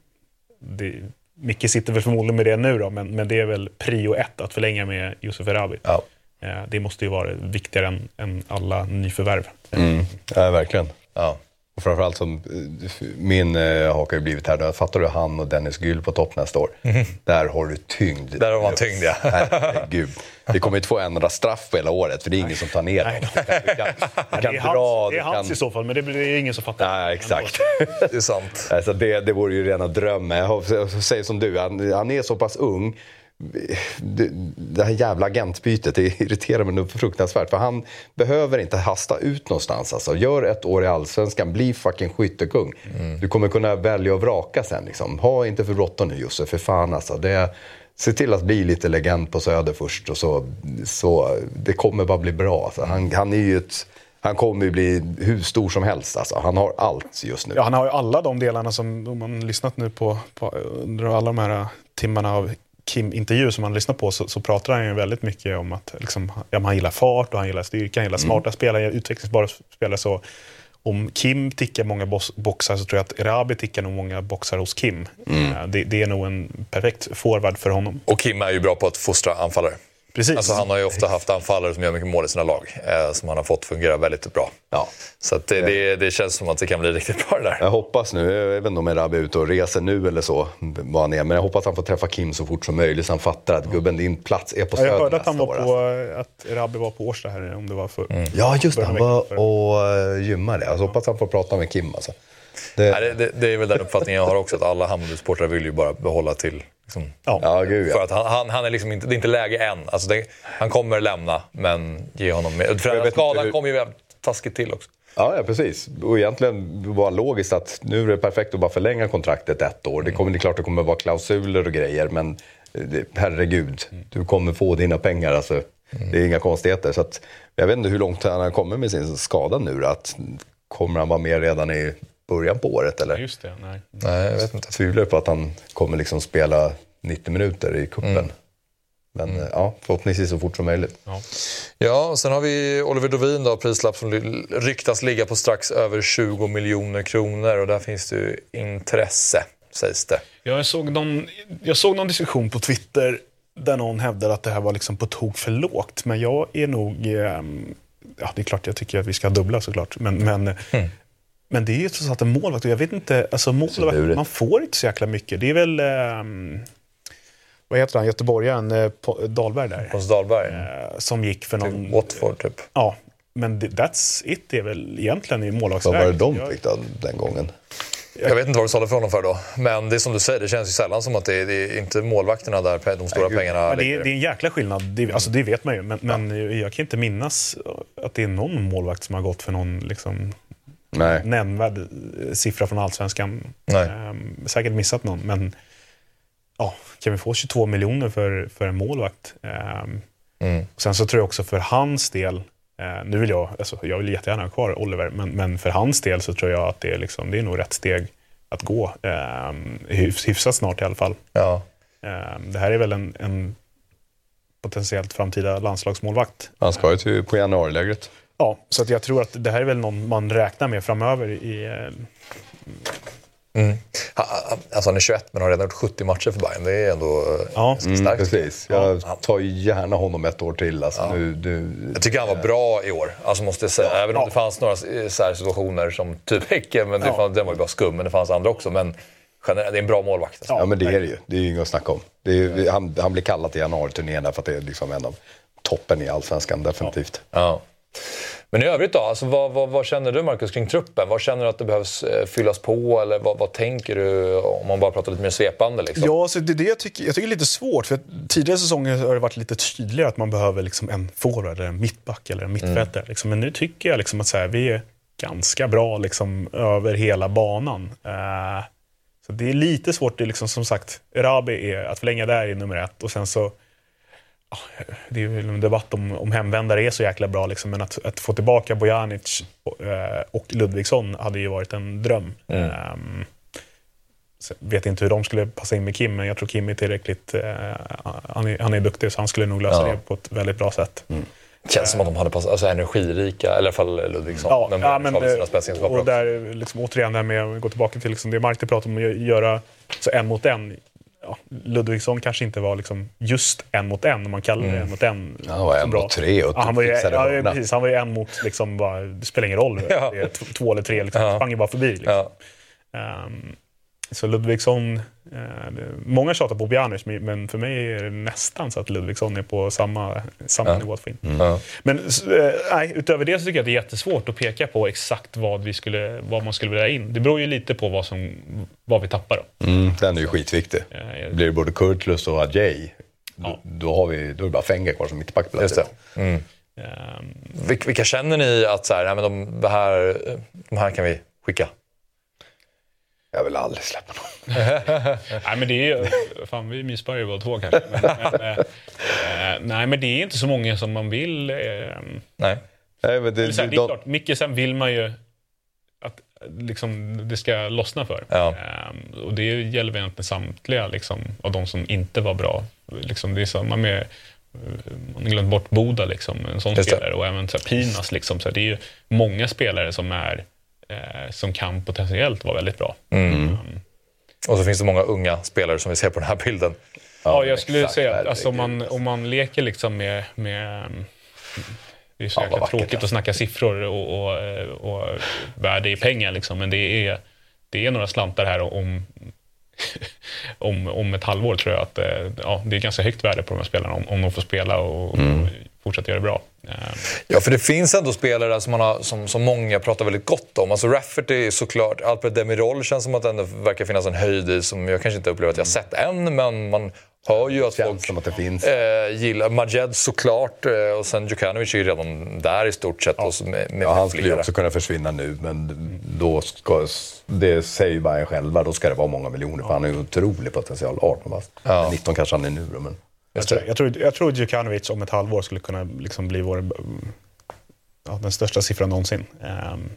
det Micke sitter väl förmodligen med det nu då, men, men det är väl prio ett att förlänga med Josef Erabi. Ja. Eh, det måste ju vara viktigare än, än alla nyförvärv. Mm. Ja, verkligen. Ja. Och framförallt som eh, min eh, haka har blivit här. Fattar du han och Dennis Gyll på topp nästa år. Där har du tyngd. Där har man tyngd, ja. Herregud. Vi kommer inte få en enda straff på hela året för det är ingen som tar ner dem. Du kan, du kan, du kan det är dra, hans, det du är hans kan... i så fall, men det är ingen som fattar. Nej, exakt. Det är sant. Alltså det, det vore ju rena drömmen. Jag säger som du, han, han är så pass ung. Det, här jävla agentbytet det irriterar mig nog fruktansvärt. För han behöver inte hasta ut någonstans. Alltså. Gör ett år i Allsvenskan, bli fucking skyttekung. Du kommer kunna välja och vraka sen. Liksom. Ha inte för bråttom nu Josef, för fan alltså. Det, se till att bli lite legend på Söder först. Och så, så, det kommer bara bli bra. Alltså. Han, han är ju ett... Han kommer ju bli hur stor som helst. Alltså. Han har allt just nu. Ja, han har ju alla de delarna som, om man lyssnat nu på, på under alla de här timmarna av Kim-intervjuer som man lyssnar på så, så pratar han ju väldigt mycket om att liksom, ja, han gillar fart och han gillar styrka, han gillar smarta spelare, utvecklingsbara spelare. Så om Kim tickar många box, boxar så tror jag att Erabi tickar nog många boxar hos Kim. Eh, Det, det är nog en perfekt forward för honom. Och Kim är ju bra på att fostra anfallare. Precis. Alltså han har ju ofta haft anfallare som gör mycket mål i sina lag. Eh, som han har fått fungera väldigt bra. Ja. Så att det, det, det känns som att det kan bli riktigt bra det där. Jag hoppas nu, jag vet inte om Erabi är ute och reser nu eller så, vad han är, men jag hoppas att han får träffa Kim så fort som möjligt så han fattar att gubben, din plats är på Söder jag hörde att, han var på, att Erabi var på Årsta här, om det var för... Ja, just det. Han var och uh, gymmade. Alltså, hoppas han får prata med Kim alltså. Det, Nej, det, det, det är väl den uppfattningen jag har också, att alla Hammarby-supportrar vill ju bara behålla till... Liksom, Ja. ja, gud För ja. att han, han, han är liksom inte, det är inte läge än. Alltså det, han kommer lämna, men ge honom mer. För skadan hur- kommer ju taskigt till också. Ja, ja, precis. Och egentligen var det logiskt att nu är det perfekt att bara förlänga kontraktet ett år. Det, kommer, det är klart det kommer vara klausuler och grejer, men eh, herregud, du kommer få dina pengar. Alltså, Det är inga konstigheter. Så att, jag vet inte hur långt han har kommit med sin skada nu. Att, kommer han vara med redan i början på året? Eller? Just det, nej. Nej, jag vet inte. Jag tvivlar på att han kommer liksom spela 90 minuter i kuppen. Men eh, ja, förhoppningsvis så fort som möjligt. Ja, och sen har vi Oliver Dovin då, prislapp som ryktas ligga på strax över 20 miljoner kronor och där finns det ju intresse, sägs det. Ja, jag, såg någon, jag såg någon diskussion på Twitter där någon hävdade att det här var liksom på tok för lågt. Men jag är nog... ehm, Ja, det är klart jag tycker att vi ska dubbla såklart. Men, men, men det är ju trots allt en målvakt. Jag vet inte, alltså målvakt, man får inte så jäkla mycket. Det är väl... ehm, vad heter han, göteborgaren, eh, Dahlberg där. Hans Dahlberg. eh, Som gick för någon... Watford typ. Ja, men that's it. Det är väl egentligen i Vad målvaktsläget. var det de fick då, den gången? Jag vet inte vad du sålde för honom för då. Men det är som du säger, det känns ju sällan som att det är, det är inte målvakterna där de stora Nej, pengarna Ja, det, är, det är en jäkla skillnad, det, alltså, det vet man ju. Men, men jag kan inte minnas att det är någon målvakt som har gått för någon liksom, Nej. nämnvärd siffra från Allsvenskan. Nej. Ehm, säkert missat någon, men ja, kan vi få 22 miljoner för, för en målvakt? Ehm, Mm. Sen så tror jag också för hans del, eh, nu vill jag, alltså, jag vill jättegärna ha kvar Oliver, men, men för hans del så tror jag att det är, liksom, det är nog rätt steg att gå. Hyfs, hyfsat snart i alla fall. Ja. Ehm, det här är väl en, en potentiellt framtida landslagsmålvakt. Han ska ju till, på januarilägret. Ja, så att jag tror att det här är väl någon man räknar med framöver. I, eh, ha- Alltså han är 21 men har redan gjort 70 matcher för Bayern. Det är ändå eh, ja, Mm, starkt. precis. Jag tar ju gärna honom ett år till. Alltså, nu, nu, Jag tycker han var bra i år, alltså måste jag säga. Även om det fanns några eh, så här situationer som typ Häcken, men det Ja. fanns, den var ju bara skum. Men det fanns andra också. Men generellt, det är en bra målvakt. Alltså. Ja, men det är det ju. Det är ju inget att snacka om. Det är, han, han blir kallad till januariturnén därför att det är liksom en av toppen i allsvenskan, definitivt. Ja. Men i övrigt då, alltså, vad, vad, vad känner du Marcus kring truppen? Vad känner du att det behövs eh, fyllas på? Eller vad, vad tänker du om man bara pratar lite mer svepande? Liksom? Ja, så det är det jag tycker, jag tycker är lite svårt. För tidigare säsonger har det varit lite tydligare att man behöver liksom en forward, eller en mittback eller en mittfältare. Liksom. Men nu tycker jag liksom att så här, vi är ganska bra liksom, över hela banan. Eh, så det är lite svårt. Det är liksom, som sagt, Erabi är, att förlänga där är nummer ett. Och sen så, det är väl en debatt om, om hemvändare är så jäkla bra. Liksom, men att, att få tillbaka Bojanic och, eh, och Ludvigsson hade ju varit en dröm. Så jag vet inte hur de skulle passa in med Kim, men jag tror Kim är tillräckligt... Eh, han, är, han är duktig, så han skulle nog lösa Ja. det på ett väldigt bra sätt. Det känns som att de hade passat, alltså energirika, eller i alla fall Ludvigsson. Ja, men, ja, men, spetsegenskaper och där, liksom, återigen det här med att gå tillbaka till liksom det Mark pratade om, att göra så en mot en. Ja, Ludvigsson kanske inte var liksom just en mot en, om man kallar det en mot en. Han var en så mot tre och ja, han var ju, ja, precis, han var ju en mot, liksom, bara, det spelar ingen roll. Ja. Två eller tre, liksom, Ja. sprang ju bara förbi. Liksom. Ja. Så Ludvigsson, eh, många tjatar på Bjanic, men för mig är det nästan så att Ludvigsson är på samma, samma nivå att få in. Ja. Men eh, nej, utöver det så tycker jag att det är jättesvårt att peka på exakt vad, vi skulle, vad man skulle vilja in. Det beror ju lite på vad, som, vad vi tappar. Då. Mm, den är ju skitviktig. Eh, Blir det både Kurtlus och Adjei, Ja. då, då, har vi, då är det bara Fenger kvar som mittback. på Just det. plötsligt. Vil- Vilka känner ni att så här, nej, men de, det här, de här kan vi skicka? Jag vill aldrig släppa någon. nej, men det är ju... Fan, vi mysbar ju båda två kanske. Men, men, eh, eh, nej, men det är inte så många som man vill. Eh, Nej. Nej, men det, här, det är de- klart, mycket sen vill man ju att liksom, det ska lossna för. Ja. Ehm, och det gäller väl egentligen samtliga liksom, av de som inte var bra. Liksom, det är samma med, eh, man har glömt bort Boda, liksom, en sån det. spelare. Och även så här, Pinas. Liksom, så här, det är ju många spelare som, är, eh, som kan potentiellt vara väldigt bra. Mm. Och så finns det många unga spelare som vi ser på den här bilden. Ja, jag skulle exakt, säga att alltså, om, man, om man leker liksom med, med mm, det är så Ja, jäkla tråkigt ja. att snacka siffror och, och, och värde i pengar, liksom, men det är, det är några slantar här om, om, om ett halvår tror jag att eh, ja, det är ganska högt värde på de här spelarna om, om de får spela och, Mm. Och fortsätta göra det bra. Eh, Ja, för det finns ändå spelare som, man har, som, som många pratar väldigt gott om. Alltså Rafferty är såklart, Alfred Demirol känns som att det ändå verkar finnas en höjd i som jag kanske inte upplever att jag sett än, men man hör ju att Känns folk som att det finns. eh, gillar Majed såklart eh, och sen Djukanovic är ju redan där i stort sett. Och så med, med Ja, han skulle ju också kunna försvinna nu, men då ska, det säger ju Bayern själva, då ska det vara många miljoner. För han har ju otrolig potential. 18 bast. 19 kanske han är nu men... jag, tror, jag, tror, jag tror Djukanovic om ett halvår skulle kunna liksom bli vår, ja, den största siffran någonsin. Um,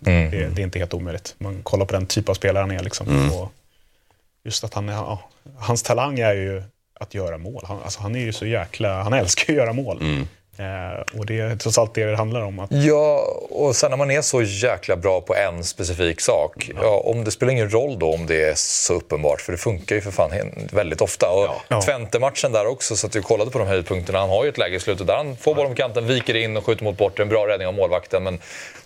Mm. det, det är inte helt omöjligt. Man kollar på den typ av spelare han är. Liksom, och just att han ja, hans talang är ju att göra mål. Han, alltså, han är ju så jäkla, han älskar att göra mål. Eh, och det är trots allt det det handlar om. Att, Ja, och sen när man är så jäkla bra på en specifik sak. Ja, om det spelar ingen roll då om det är så uppenbart, för det funkar ju för fan väldigt ofta. Och Ja. Twente-matchen där också, så att jag kollade på de höjdpunkterna. Han har ju ett läge i slutet där han får bollen på kanten, viker in och skjuter mot bort. En bra räddning av målvakten. Men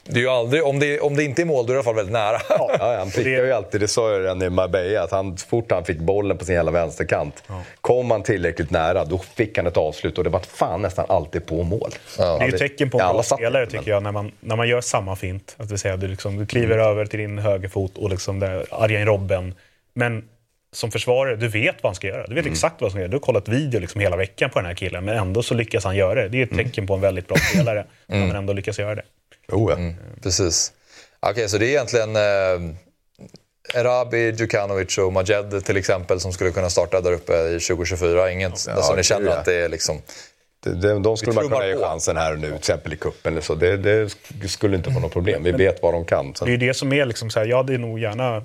det är ju aldrig, om, det, om det inte är mål, då är det i alla fall väldigt nära. Ja, han prickar ju alltid, det sa jag redan i Marbella, att han, fort han fick bollen på sin jävla vänsterkant, kom han tillräckligt nära, då fick han ett avslut och det var fan nästan alltid på mål. det är ju tecken på en Ja, alla bra spelare inte, men- tycker jag, när man, när man gör samma fint. Att säga, du, liksom, du kliver Mm. över till din högerfot och liksom där, Arjen Robben. Men som försvarare, du vet vad han ska göra. Du vet Mm. exakt vad han ska göra. Du har kollat video liksom hela veckan på den här killen, men ändå så lyckas han göra det. Det är Mm. ett tecken på en väldigt bra spelare, när man ändå lyckas göra det. Oh, ja. Precis. Okej, så det är egentligen eh, Erabi, Djukanovic och Majed till exempel som skulle kunna starta där uppe i 2024. Inget Ja, alltså, ni känner att det är liksom... Det- det- De skulle man kunna ge chansen här och nu, till exempel i cupen eller så. Det, det sk- skulle inte vara något problem. Vi vet vad de kan. Sen. Det är ju det som är liksom så här, jag hade nog gärna,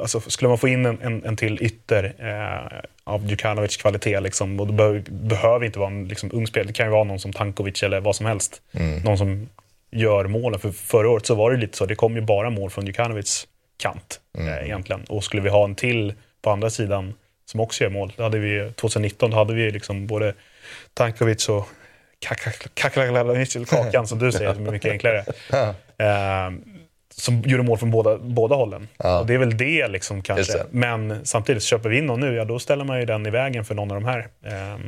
alltså skulle man få in en, en, en till ytter eh, av Djukanovic kvalitet, liksom, och det behöver, behöver inte vara en liksom, ung spelare, det kan ju vara någon som Tankovic eller vad som helst. Någon som gör målen, för förra året så var det lite så, det kom ju bara mål från Djukanovics kant eh, egentligen. Och skulle vi ha en till på andra sidan som också gör mål, då hade vi 2019 då hade vi liksom både Tankovic och Kakalanic, eller Kakan som du säger, som är mycket enklare. Eh, som gjorde mål från båda, båda hållen. Och det är väl det liksom kanske. det. Men samtidigt, köper vi in någon nu, ja då ställer man ju den i vägen för någon av de här. Eh,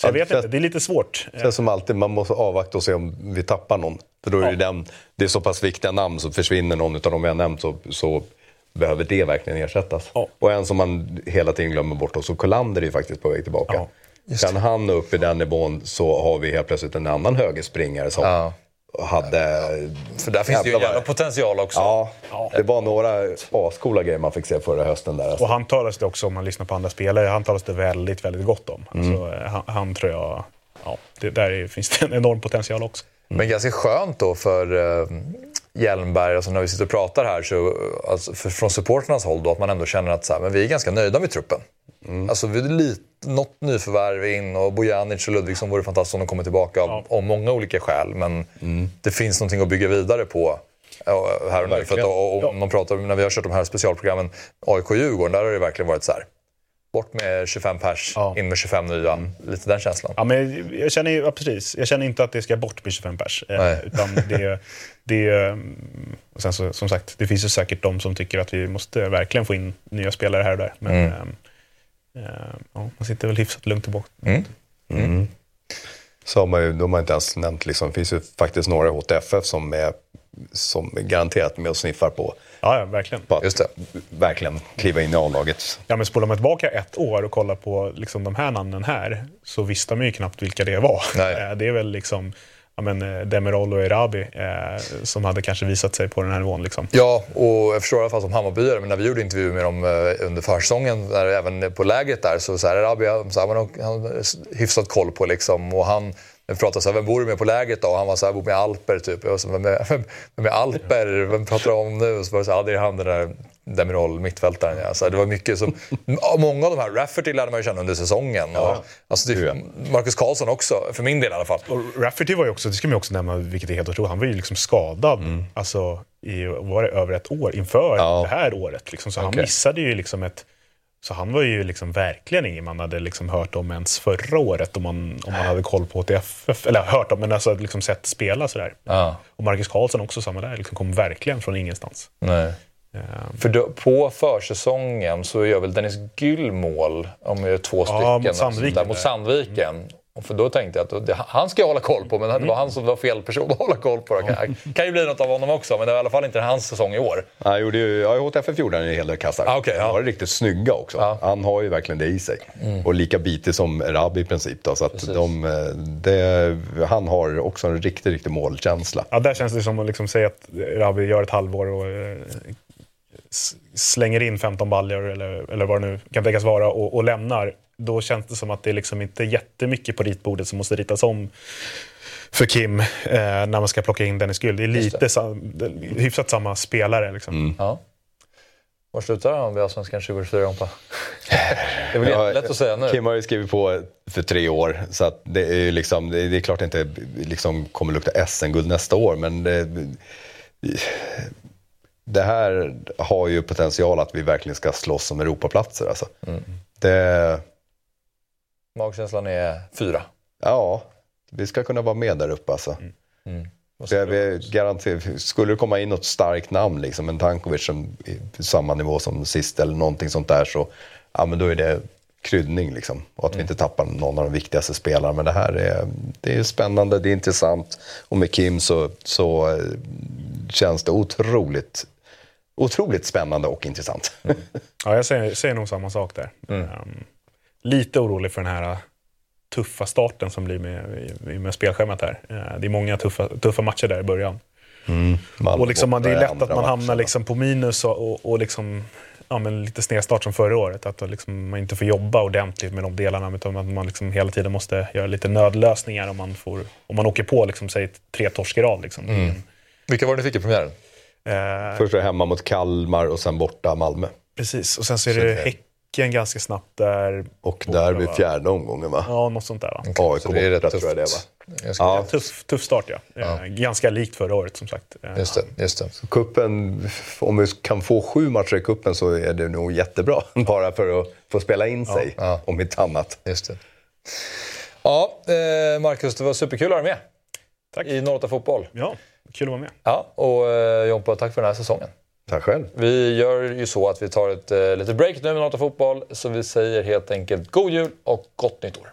så jag Ja, vet inte, det är lite svårt. Känns som alltid, man måste avvakta och se om vi tappar någon. För då är det, den, det är så pass viktiga namn, så försvinner någon av de vi har nämnt så, så behöver det verkligen ersättas. Ja. Och en som man hela tiden glömmer bort, och så Kolander är ju faktiskt på väg tillbaka. Ja, kan han upp i den nivån så har vi helt plötsligt en annan högerspringare som Ja. Hade... För där finns det ju en jävla potential också. Ja, det var några ascoola grejer man fick se förra hösten där. Alltså. Och han talas det också, om man lyssnar på andra spelare, han talas det väldigt, väldigt gott om. Mm. Så, eh, han, han tror jag, ja, det, där är, finns det en enorm potential också. Men ganska skönt då för uh, Hjelmberg, alltså när vi sitter och pratar här, så, alltså, för, från supporternas håll då, att man ändå känner att så här, men vi är ganska nöjda med truppen. Alltså vi lite, något nyförvärv in och Bojanic och Ludvigsson vore fantastiskt om de kommer tillbaka av, av många olika skäl. Men det finns någonting att bygga vidare på ja, här och nu. För att, och, och, man pratar, när vi har kört de här specialprogrammen AIK-Djurgården, där har det verkligen varit så här. Bort med 25 pers, Ja. in med 25 nya. Lite den känslan. Ja, men jag, känner, ja, precis. jag känner inte att det ska bort med 25 pers. Eh, Nej. utan det, det, mm, och sen så, som sagt, det finns ju säkert de som tycker att vi måste verkligen få in nya spelare här och där. Men Mm. Eh, ja, man sitter väl hyfsat lugnt tillbaka. Så har man ju, de har inte ens nämnt, liksom, det finns ju faktiskt några i HTFF som är, som är garanterat med och sniffar på, Ja, ja, verkligen. på att Just det. verkligen kliva in i A-laget. Ja, men spolar man tillbaka ett år och kollar på liksom, de här namnen här så visste man ju knappt vilka det var. Nej. Eh, Det är väl liksom ja, men, eh, Demirol och Erabi eh, som hade kanske visat sig på den här nivån. Liksom. Ja, och jag förstår i alla fall som Hammarbyare, men när vi gjorde intervjuer med dem eh, under försäsongen, där, även på lägret där, så, så här, Rabia, så här, man har han eh, har hyfsat koll på liksom, och han vi pratade så vem bor du med på lägret då? Och han var så här, bor med Alper typ. Jag var så, vem, är, vem, vem är Alper? Vem pratar du om nu? Och så var det så här, ja, det är han den där Demirol, mittfältaren. Ja. Så här, det var mycket som, ja, många av de här, Rafferty lärde man ju känna under säsongen. Och, alltså, det, Marcus Karlsson också, för min del i alla fall. Och Rafferty var ju också, det ska man ju också nämna, vilket är helt otroligt, han var ju liksom skadad alltså, i var det, över ett år inför Ja. det här året. Liksom. Så han Okej. missade ju liksom ett... Så han var ju liksom verkligen ingen man hade liksom hört om ens förra året om man, om man hade koll på HTFF. Eller hört om, men alltså liksom sett spela sådär. Ja. Och Marcus Karlsson också samma där, liksom kom verkligen från ingenstans. Nej. För då, på försäsongen så gör väl Dennis Gyll mål, om jag gör två stycken, mot och sånt Sandviken där, mot. Sandviken. Och för då tänkte jag att det, han ska jag hålla koll på, men det var han som var fel person att hålla koll på. Det kan, kan ju bli något av honom också, men det var i alla fall inte hans säsong i år. Han gjorde ju, ja, i HTFF gjorde han ju en hel del kassar. Ah, okej, ja. Han var riktigt snygga också. Ja. Han har ju verkligen det i sig. Och lika bitig som Erabi i princip. Då, så att de, eh, det, han har också en riktig, riktig målkänsla. Ja, där känns det som att liksom säga att Rabi gör ett halvår och eh, slänger in 15 baljor eller, eller vad det nu kan tänkas vara och, och lämnar. Då känns det som att det är liksom inte jättemycket på ritbordet som måste ritas om för Kim eh, när man ska plocka in Dennis Gyll. Det är lite det är hyfsat samma spelare. Liksom. Ja. Var slutar han vid Allsvenskan 2024, Jompa? Det är väl Ja, lätt att säga nu. Kim har ju skrivit på för tre år, så att det är ju liksom, det är det är klart det inte liksom kommer lukta SM-guld nästa år, men det, det här har ju potential att vi verkligen ska slåss om Europaplatser. Alltså. Mm. Det, Magkänslan är fyra. ja, vi ska kunna vara med där uppe alltså. Mm. Det, vi garanter, skulle det komma in något starkt namn, liksom, en Tankovic som är samma nivå som sist eller någonting sånt där, så ja, men då är det kryddning. Liksom. Och att vi inte tappar någon av de viktigaste spelarna. Men det här är, det är spännande, det är intressant. Och med Kim så, så eh, känns det otroligt, otroligt spännande och intressant. Ja, jag säger, säger nog samma sak där. Mm. Um, lite orolig för den här uh, tuffa starten som blir med, med spelschemat här. Uh, det är många tuffa, tuffa matcher där i början. Malmö Och liksom, man- det är lätt att man hamnar liksom på minus och, och, och liksom, ja, men lite snedstart som förra året. Att liksom man inte får jobba ordentligt med de delarna utan att man liksom hela tiden måste göra lite nödlösningar om man, får, om man åker på liksom, säg, tre torsk i rad. Liksom. Mm. Vilka var det ni fick i premiären? Eh, Först är hemma mot Kalmar och sen borta Malmö. precis, och sen så är Så det Häcken ganska snabbt där. Och där vid fjärde omgången va? Ja, något sånt där va? AIK Så det är rätt borta tufft. tror jag det va? Ganska Ja. Tuff, tuff start ja. Eh, Ganska likt förra året som sagt. Eh, Just det, just det. Kuppen, om vi kan få sju matcher i kuppen så är det nog jättebra. Bara för att få spela in sig, Ja. om inte annat. Just det. Ja, Marcus, det var superkul att ha dig med. Tack. I 08 Fotboll. Ja, kul att vara med. Ja, och eh, Jompa, tack för den här säsongen. Tack själv. Vi gör ju så att vi tar ett eh, litet break nu med 08 Fotboll, så vi säger helt enkelt god jul och gott nytt år.